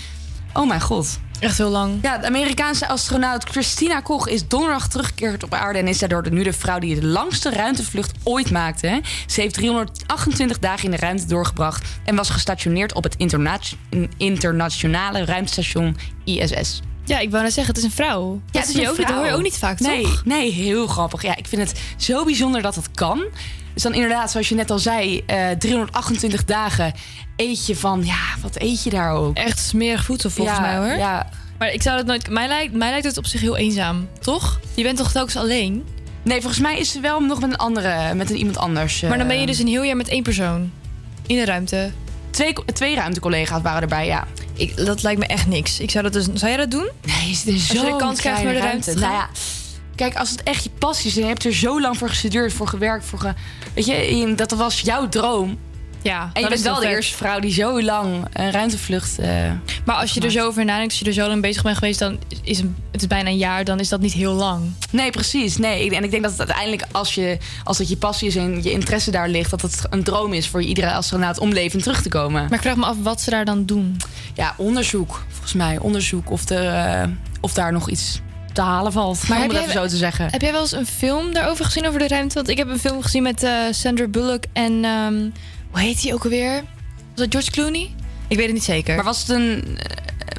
Oh mijn god. Echt heel lang. Ja, de Amerikaanse astronaut Christina Koch is donderdag teruggekeerd op aarde... en is daardoor de- nu de vrouw die de langste ruimtevlucht ooit maakte. Ze heeft 328 dagen in de ruimte doorgebracht... en was gestationeerd op het interna- internationale ruimtestation ISS. Ja, ik wou net zeggen, het is een vrouw. Ja, dat, is je ook, dat hoor je ook niet vaak, nee, toch? Nee, heel grappig. Ja, ik vind het zo bijzonder dat het kan. Dus dan inderdaad, zoals je net al zei, eh 328 dagen eet je van... Ja, wat eet je daar ook? Echt smerig voedsel volgens Ja, mij hoor. Ja. Maar ik zou het nooit. Mij lijkt, mij lijkt het op zich heel eenzaam, toch? Je bent toch telkens alleen? Nee, volgens mij is ze wel nog met een andere, met een iemand anders. Maar dan ben je eh, dus een heel jaar met één persoon in de ruimte. Twee, twee ruimtecollega's waren erbij, ja. Ik, dat lijkt me echt niks. Ik zou dat dus. Zou jij dat doen? Nee, je zit in Als je de kans krijgt kleine naar de ruimte te Nou ja, kijk, als het echt je passie is en je hebt er zo lang voor gestudeerd, voor gewerkt, voor ge, weet je, dat was jouw droom. Ja, En je dat bent wel de vet. eerste vrouw die zo lang een ruimtevlucht. eh, Maar als je er zo over nadenkt, als je er zo lang bezig bent geweest, dan is een, het is bijna een jaar, dan is dat niet heel lang. Nee, precies. Nee. En ik denk dat het uiteindelijk, als, je, als het je passie is en je interesse daar ligt, dat het een droom is voor iedere astronaut om levend terug te komen. Maar ik vraag me af wat ze daar dan doen. Ja, onderzoek. Volgens mij onderzoek of, er, eh, of daar nog iets te halen valt. Maar om heb het jij- even zo te zeggen. Heb jij wel eens een film daarover gezien over de ruimte? Want ik heb een film gezien met eh, Sandra Bullock en ehm, hoe heet die ook alweer? Was dat George Clooney? Ik weet het niet zeker. Maar was het een. eh,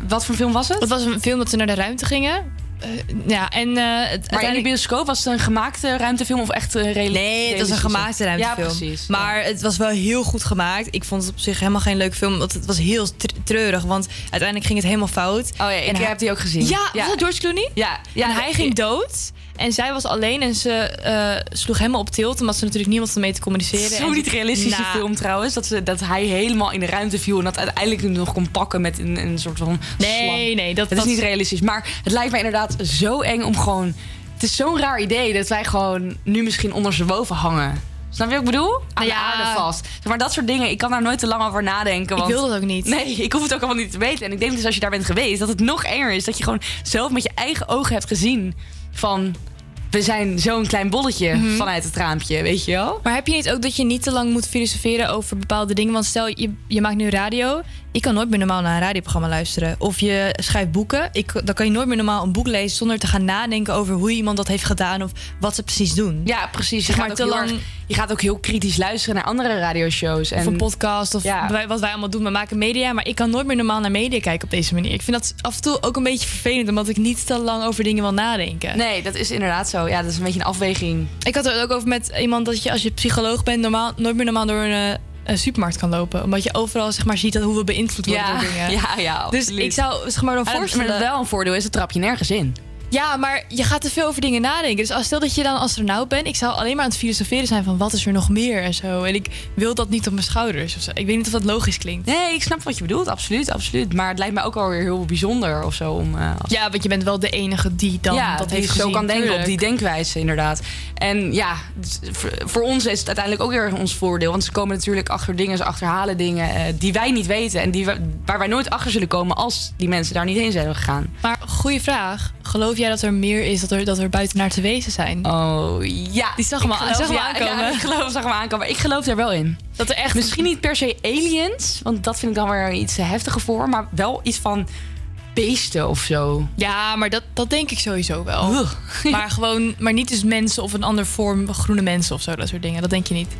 wat voor film was het? Het was een film dat ze naar de ruimte gingen. Eh, ja, en eh, het, Maar in de uiteindelijk- bioscoop was het een gemaakte ruimtefilm of echt een realistische? Nee, het was een gemaakte ruimtefilm. Ja, precies. Maar het was wel heel goed gemaakt. Ik vond het op zich helemaal geen leuke film. Want het was heel tr- treurig. Want uiteindelijk ging het helemaal fout. Oh ja, ik En hij- heb die ook gezien. Ja, Ja. was dat George Clooney? Ja, ja en hij ging dood. En zij was alleen en ze eh, sloeg helemaal op tilt. Omdat ze natuurlijk niemand had mee te communiceren. Zo En niet ze- realistische Nou, film trouwens. Dat, ze, dat hij helemaal in de ruimte viel en dat uiteindelijk hem nog kon pakken met een, een soort van Nee, slang. nee, dat- Het is dat- niet realistisch. Maar het lijkt mij inderdaad zo eng om gewoon... Het is zo'n raar idee dat wij gewoon nu misschien ondersteboven hangen. Snap je wat ik bedoel? Aan Ja. de aarde vast. Maar dat soort dingen, ik kan daar nooit te lang over nadenken. Ik Want, wil dat ook niet. Nee, ik hoef het ook allemaal niet te weten. En ik denk dus als je daar bent geweest, dat het nog enger is. Dat je gewoon zelf met je eigen ogen hebt gezien van... We zijn zo'n klein bolletje Mhm. vanuit het raampje, weet je wel? Maar heb je niet ook dat je niet te lang moet filosoferen over bepaalde dingen? Want stel, je, je maakt nu radio. Ik kan nooit meer normaal naar een radioprogramma luisteren. Of je schrijft boeken. Ik, dan kan je nooit meer normaal een boek lezen zonder te gaan nadenken over hoe iemand dat heeft gedaan of wat ze precies doen. Ja, precies. Je Zeg gaat, ook lang- erg- je gaat ook heel kritisch luisteren naar andere radioshows. En Of een podcast of Ja. wat wij allemaal doen. We maken media, maar ik kan nooit meer normaal naar media kijken op deze manier. Ik vind dat af en toe ook een beetje vervelend, omdat ik niet te lang over dingen wil nadenken. Nee, dat is inderdaad zo. Ja, dat is een beetje een afweging. Ik had het ook over met iemand dat je als je psycholoog bent, normaal, nooit meer normaal door een, eh, een supermarkt kan lopen. Omdat je overal zeg maar, ziet dat hoe we beïnvloed worden Ja, door dingen. ja, ja, Dus ik zou zeg maar dan voorstellen... maar wel een voordeel is, het trap je nergens in. Ja, maar je gaat te veel over dingen nadenken. Dus als stel dat je dan astronaut bent, ik zou alleen maar aan het filosoferen zijn van wat is er nog meer en zo. En ik wil dat niet op mijn schouders. Of zo. Ik weet niet of dat logisch klinkt. Nee, ik snap wat je bedoelt, absoluut, absoluut. Maar het lijkt mij ook alweer heel bijzonder of zo. Om, eh, als- Ja, want je bent wel de enige die dan ja, dat heeft zo gezien. kan denken op die denkwijze, inderdaad. En ja, dus voor- ons is het uiteindelijk ook weer ons voordeel. Want ze komen natuurlijk achter dingen, ze achterhalen dingen eh, die wij niet weten. En die, waar wij nooit achter zullen komen als die mensen daar niet heen zijn gegaan. Maar goede vraag. Geloof jij dat er meer is dat er, dat er buiten naar te wezen zijn? Oh ja. Die zag geloof- ja, aankomen. ja, ik geloof, zag hem aankomen. Ik geloof er wel in. Dat er echt... Misschien niet per se aliens, want dat vind ik dan weer iets eh, heftiger voor. Maar wel iets van beesten of zo. Ja, maar dat, dat denk ik sowieso wel. Maar gewoon, maar niet dus mensen of een andere vorm, groene mensen of zo, dat soort dingen. Dat denk je niet.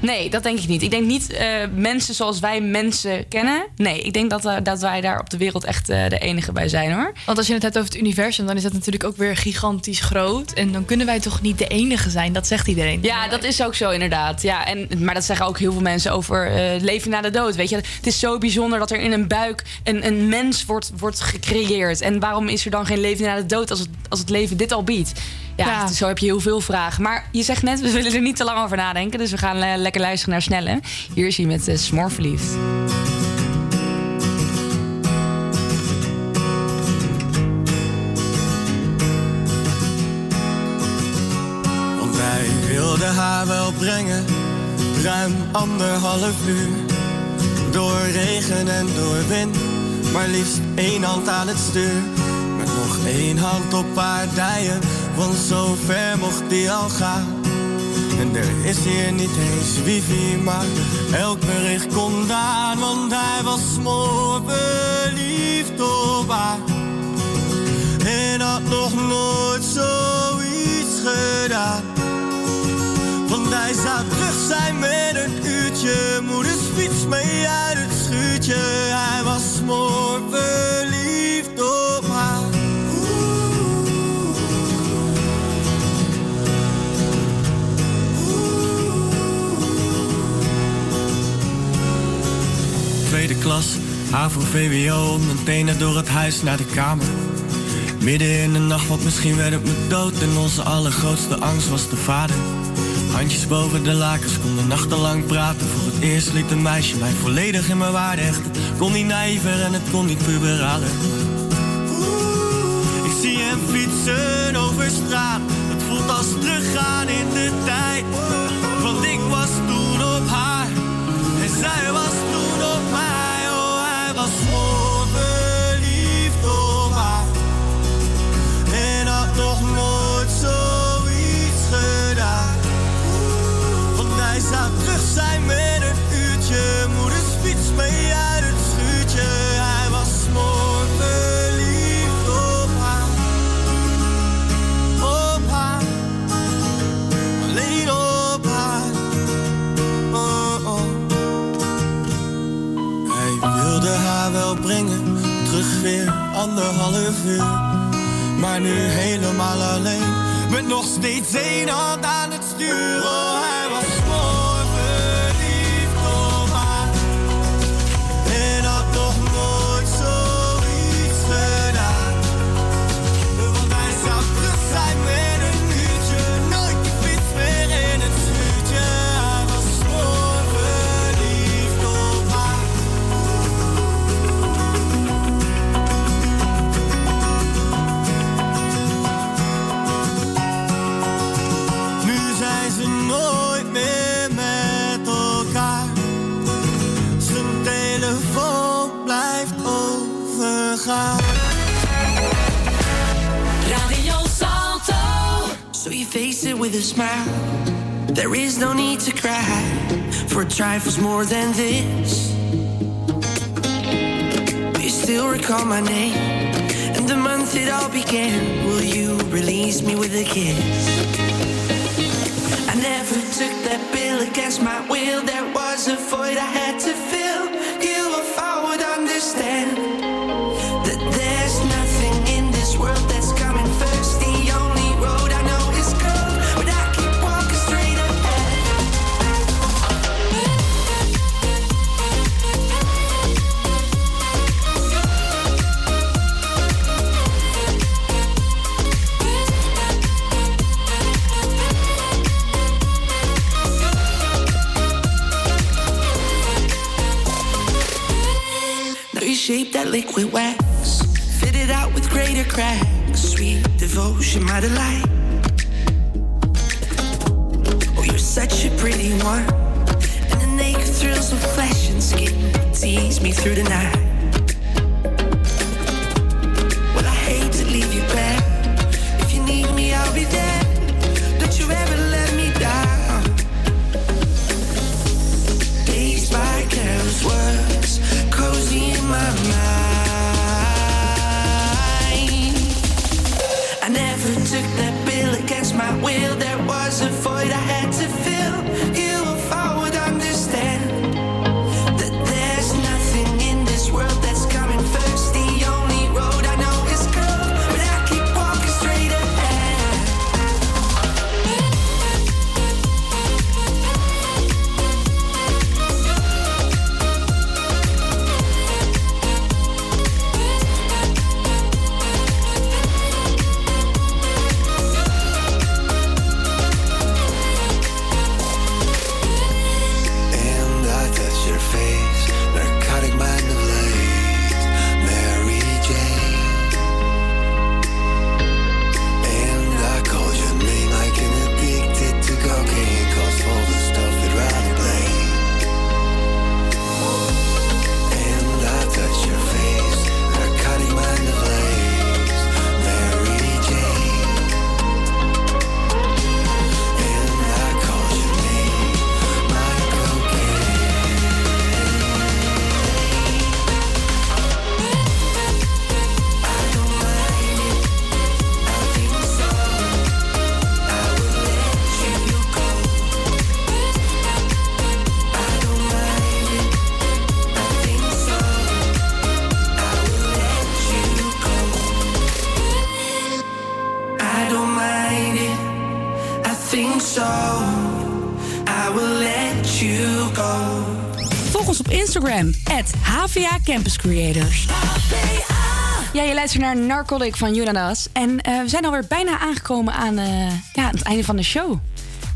Nee, dat denk ik niet. Ik denk niet eh, mensen zoals wij mensen kennen. Nee, ik denk dat, eh, dat wij daar op de wereld echt eh, de enige bij zijn hoor. Want als je het hebt over het universum, dan is dat natuurlijk ook weer gigantisch groot. En dan kunnen wij toch niet de enige zijn, dat zegt iedereen. Ja, dat is ook zo inderdaad. Ja, en, maar dat zeggen ook heel veel mensen over leven na de dood. Weet je, het is zo bijzonder dat er in een buik een, een mens wordt, wordt gecreëerd. En waarom is er dan geen leven na de dood als het, als het leven dit al biedt? Ja, Ja. zo heb je heel veel vragen. Maar je zegt net, we willen er niet te lang over nadenken. Dus we gaan eh, lekker luisteren naar Snelle. Hier is hij met uh, Smoor Verliefd. Want wij wilden haar wel brengen, ruim anderhalf uur. Door regen en door wind, maar liefst één hand aan het stuur. Nog één hand op haar dijen, want zo ver mocht die al gaan. En er is hier niet eens wifi, maar elk bericht kon aan. Want hij was smoor verliefd op haar. En had nog nooit zoiets gedaan. Want hij zou terug zijn met een uurtje. Moeders fiets mee uit het schuurtje. Hij was smoor verliefd op Tweede klas, HAVO, VWO, mijn tenen door het huis naar de kamer. Midden in de nacht, want misschien werd het me dood. En onze allergrootste angst was de vader. Handjes boven de lakens, konden nachtenlang praten. Voor het eerst liet een meisje mij volledig in mijn waarde hechten. Kon niet naïver en het kon niet puberaler. Ik zie hem fietsen over straat. Het voelt als teruggaan in de tijd. Want ik was toen op haar. En zij was anderhalf uur. Maar nu helemaal alleen. Met nog steeds één hand aan het stuur. Smile. There is no need to cry for trifles more than this. You still recall my name and the month it all began. Will you release me with a kiss? I never took that bill against my will. There was a void I had to fill. liquid wax. Fitted out with greater cracks. Sweet devotion, my delight. Oh, you're such a pretty one. And the naked thrills of flesh and skin tease me through the night. Campus Creators. Ja, je luistert naar Narcotic van Jonas. En eh, we zijn alweer bijna aangekomen aan eh, ja, het einde van de show.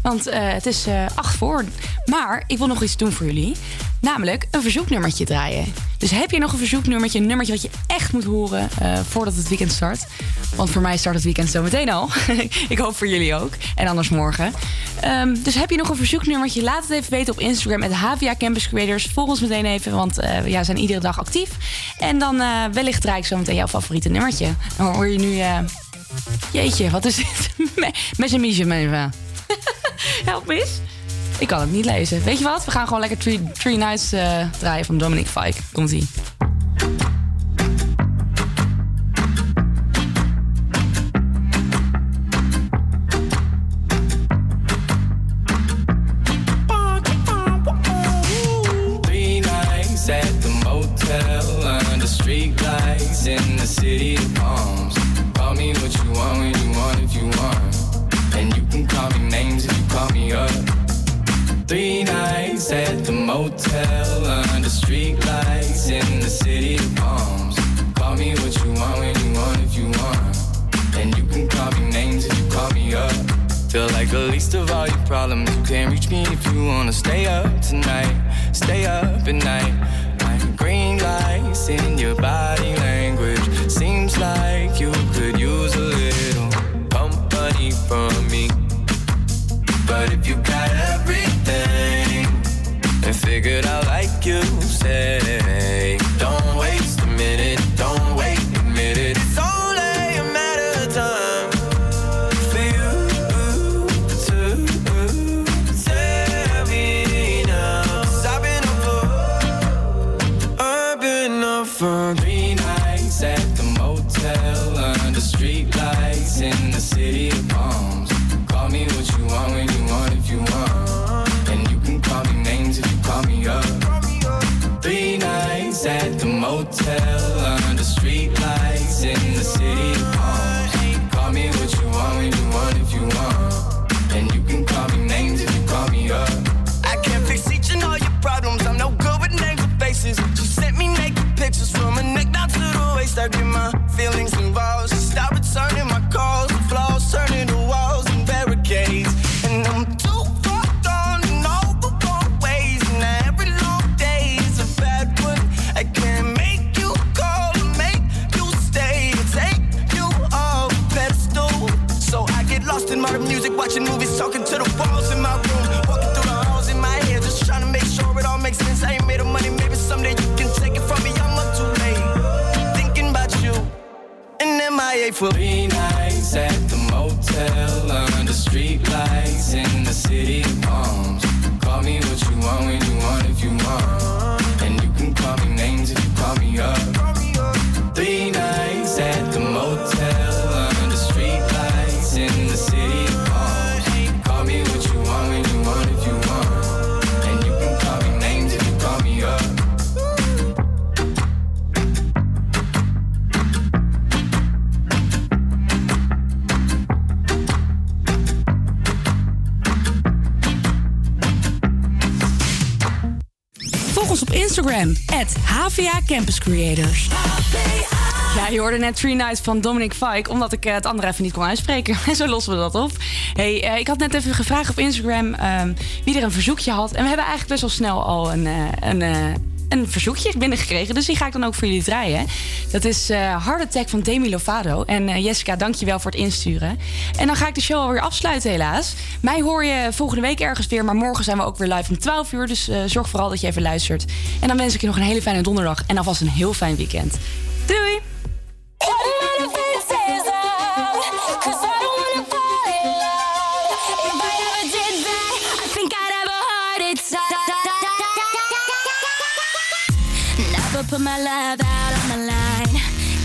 Want eh, het is acht voor. Maar ik wil nog iets doen voor jullie. Namelijk een verzoeknummertje draaien. Dus heb je nog een verzoeknummertje, een nummertje wat je moet horen eh, voordat het weekend start. Want voor mij start het weekend zo meteen al. ik hoop voor jullie ook. En anders morgen. Ehm, dus heb je nog een verzoeknummertje? Laat het even weten op Instagram. met HVA Campus Creators. Volg ons meteen even. Want eh, ja, we zijn iedere dag actief. En dan eh, wellicht draai ik zo meteen jouw favoriete nummertje. Dan hoor je nu... jeetje, wat is dit? mijn even. Help eens. Ik kan het niet lezen. Weet je wat? We gaan gewoon lekker Three, Nights draaien van Dominic Fike. Komt-ie. me if you wanna stay up tonight, stay up at night. Like green lights in your body Campus Creators. Ja, je hoorde net Three Nights van Dominic Fike, omdat ik eh, het andere even niet kon uitspreken. En zo lossen we dat op. Hey, eh, ik had net even gevraagd op Instagram ehm, wie er een verzoekje had. En we hebben eigenlijk best wel snel al een, eh, een, een verzoekje binnengekregen. Dus die ga ik dan ook voor jullie draaien. Dat is eh Hard Attack van Demi Lovato. En eh, Jessica, dank je wel voor het insturen. En dan ga ik de show alweer afsluiten helaas. Mij hoor je volgende week ergens weer. Maar morgen zijn we ook weer live om 12 uur. Dus eh, zorg vooral dat je even luistert. En dan wens ik je nog een hele fijne donderdag. En alvast een heel fijn weekend. My love out on the line.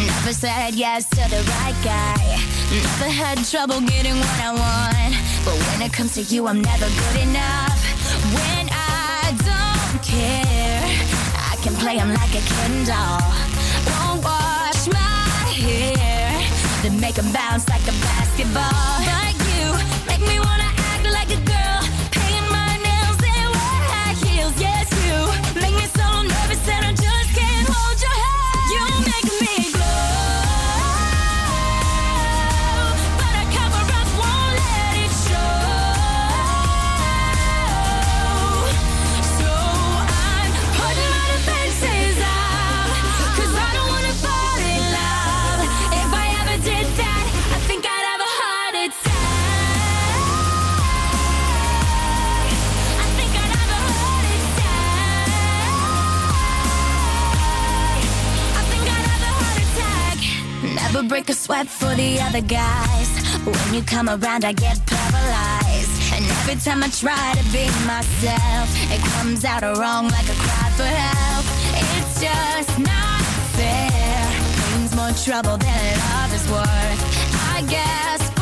Never said yes to the right guy. Never had trouble getting what I want. But when it comes to you, I'm never good enough. When I don't care, I can play 'em like a Ken doll. Won't wash my hair, then make 'em bounce like a basketball. But you make me wanna break a sweat for the other guys. When you come around, I get paralyzed. And every time I try to be myself, it comes out wrong like a cry for help. It's just not fair. Brings more trouble than love is worth. I guess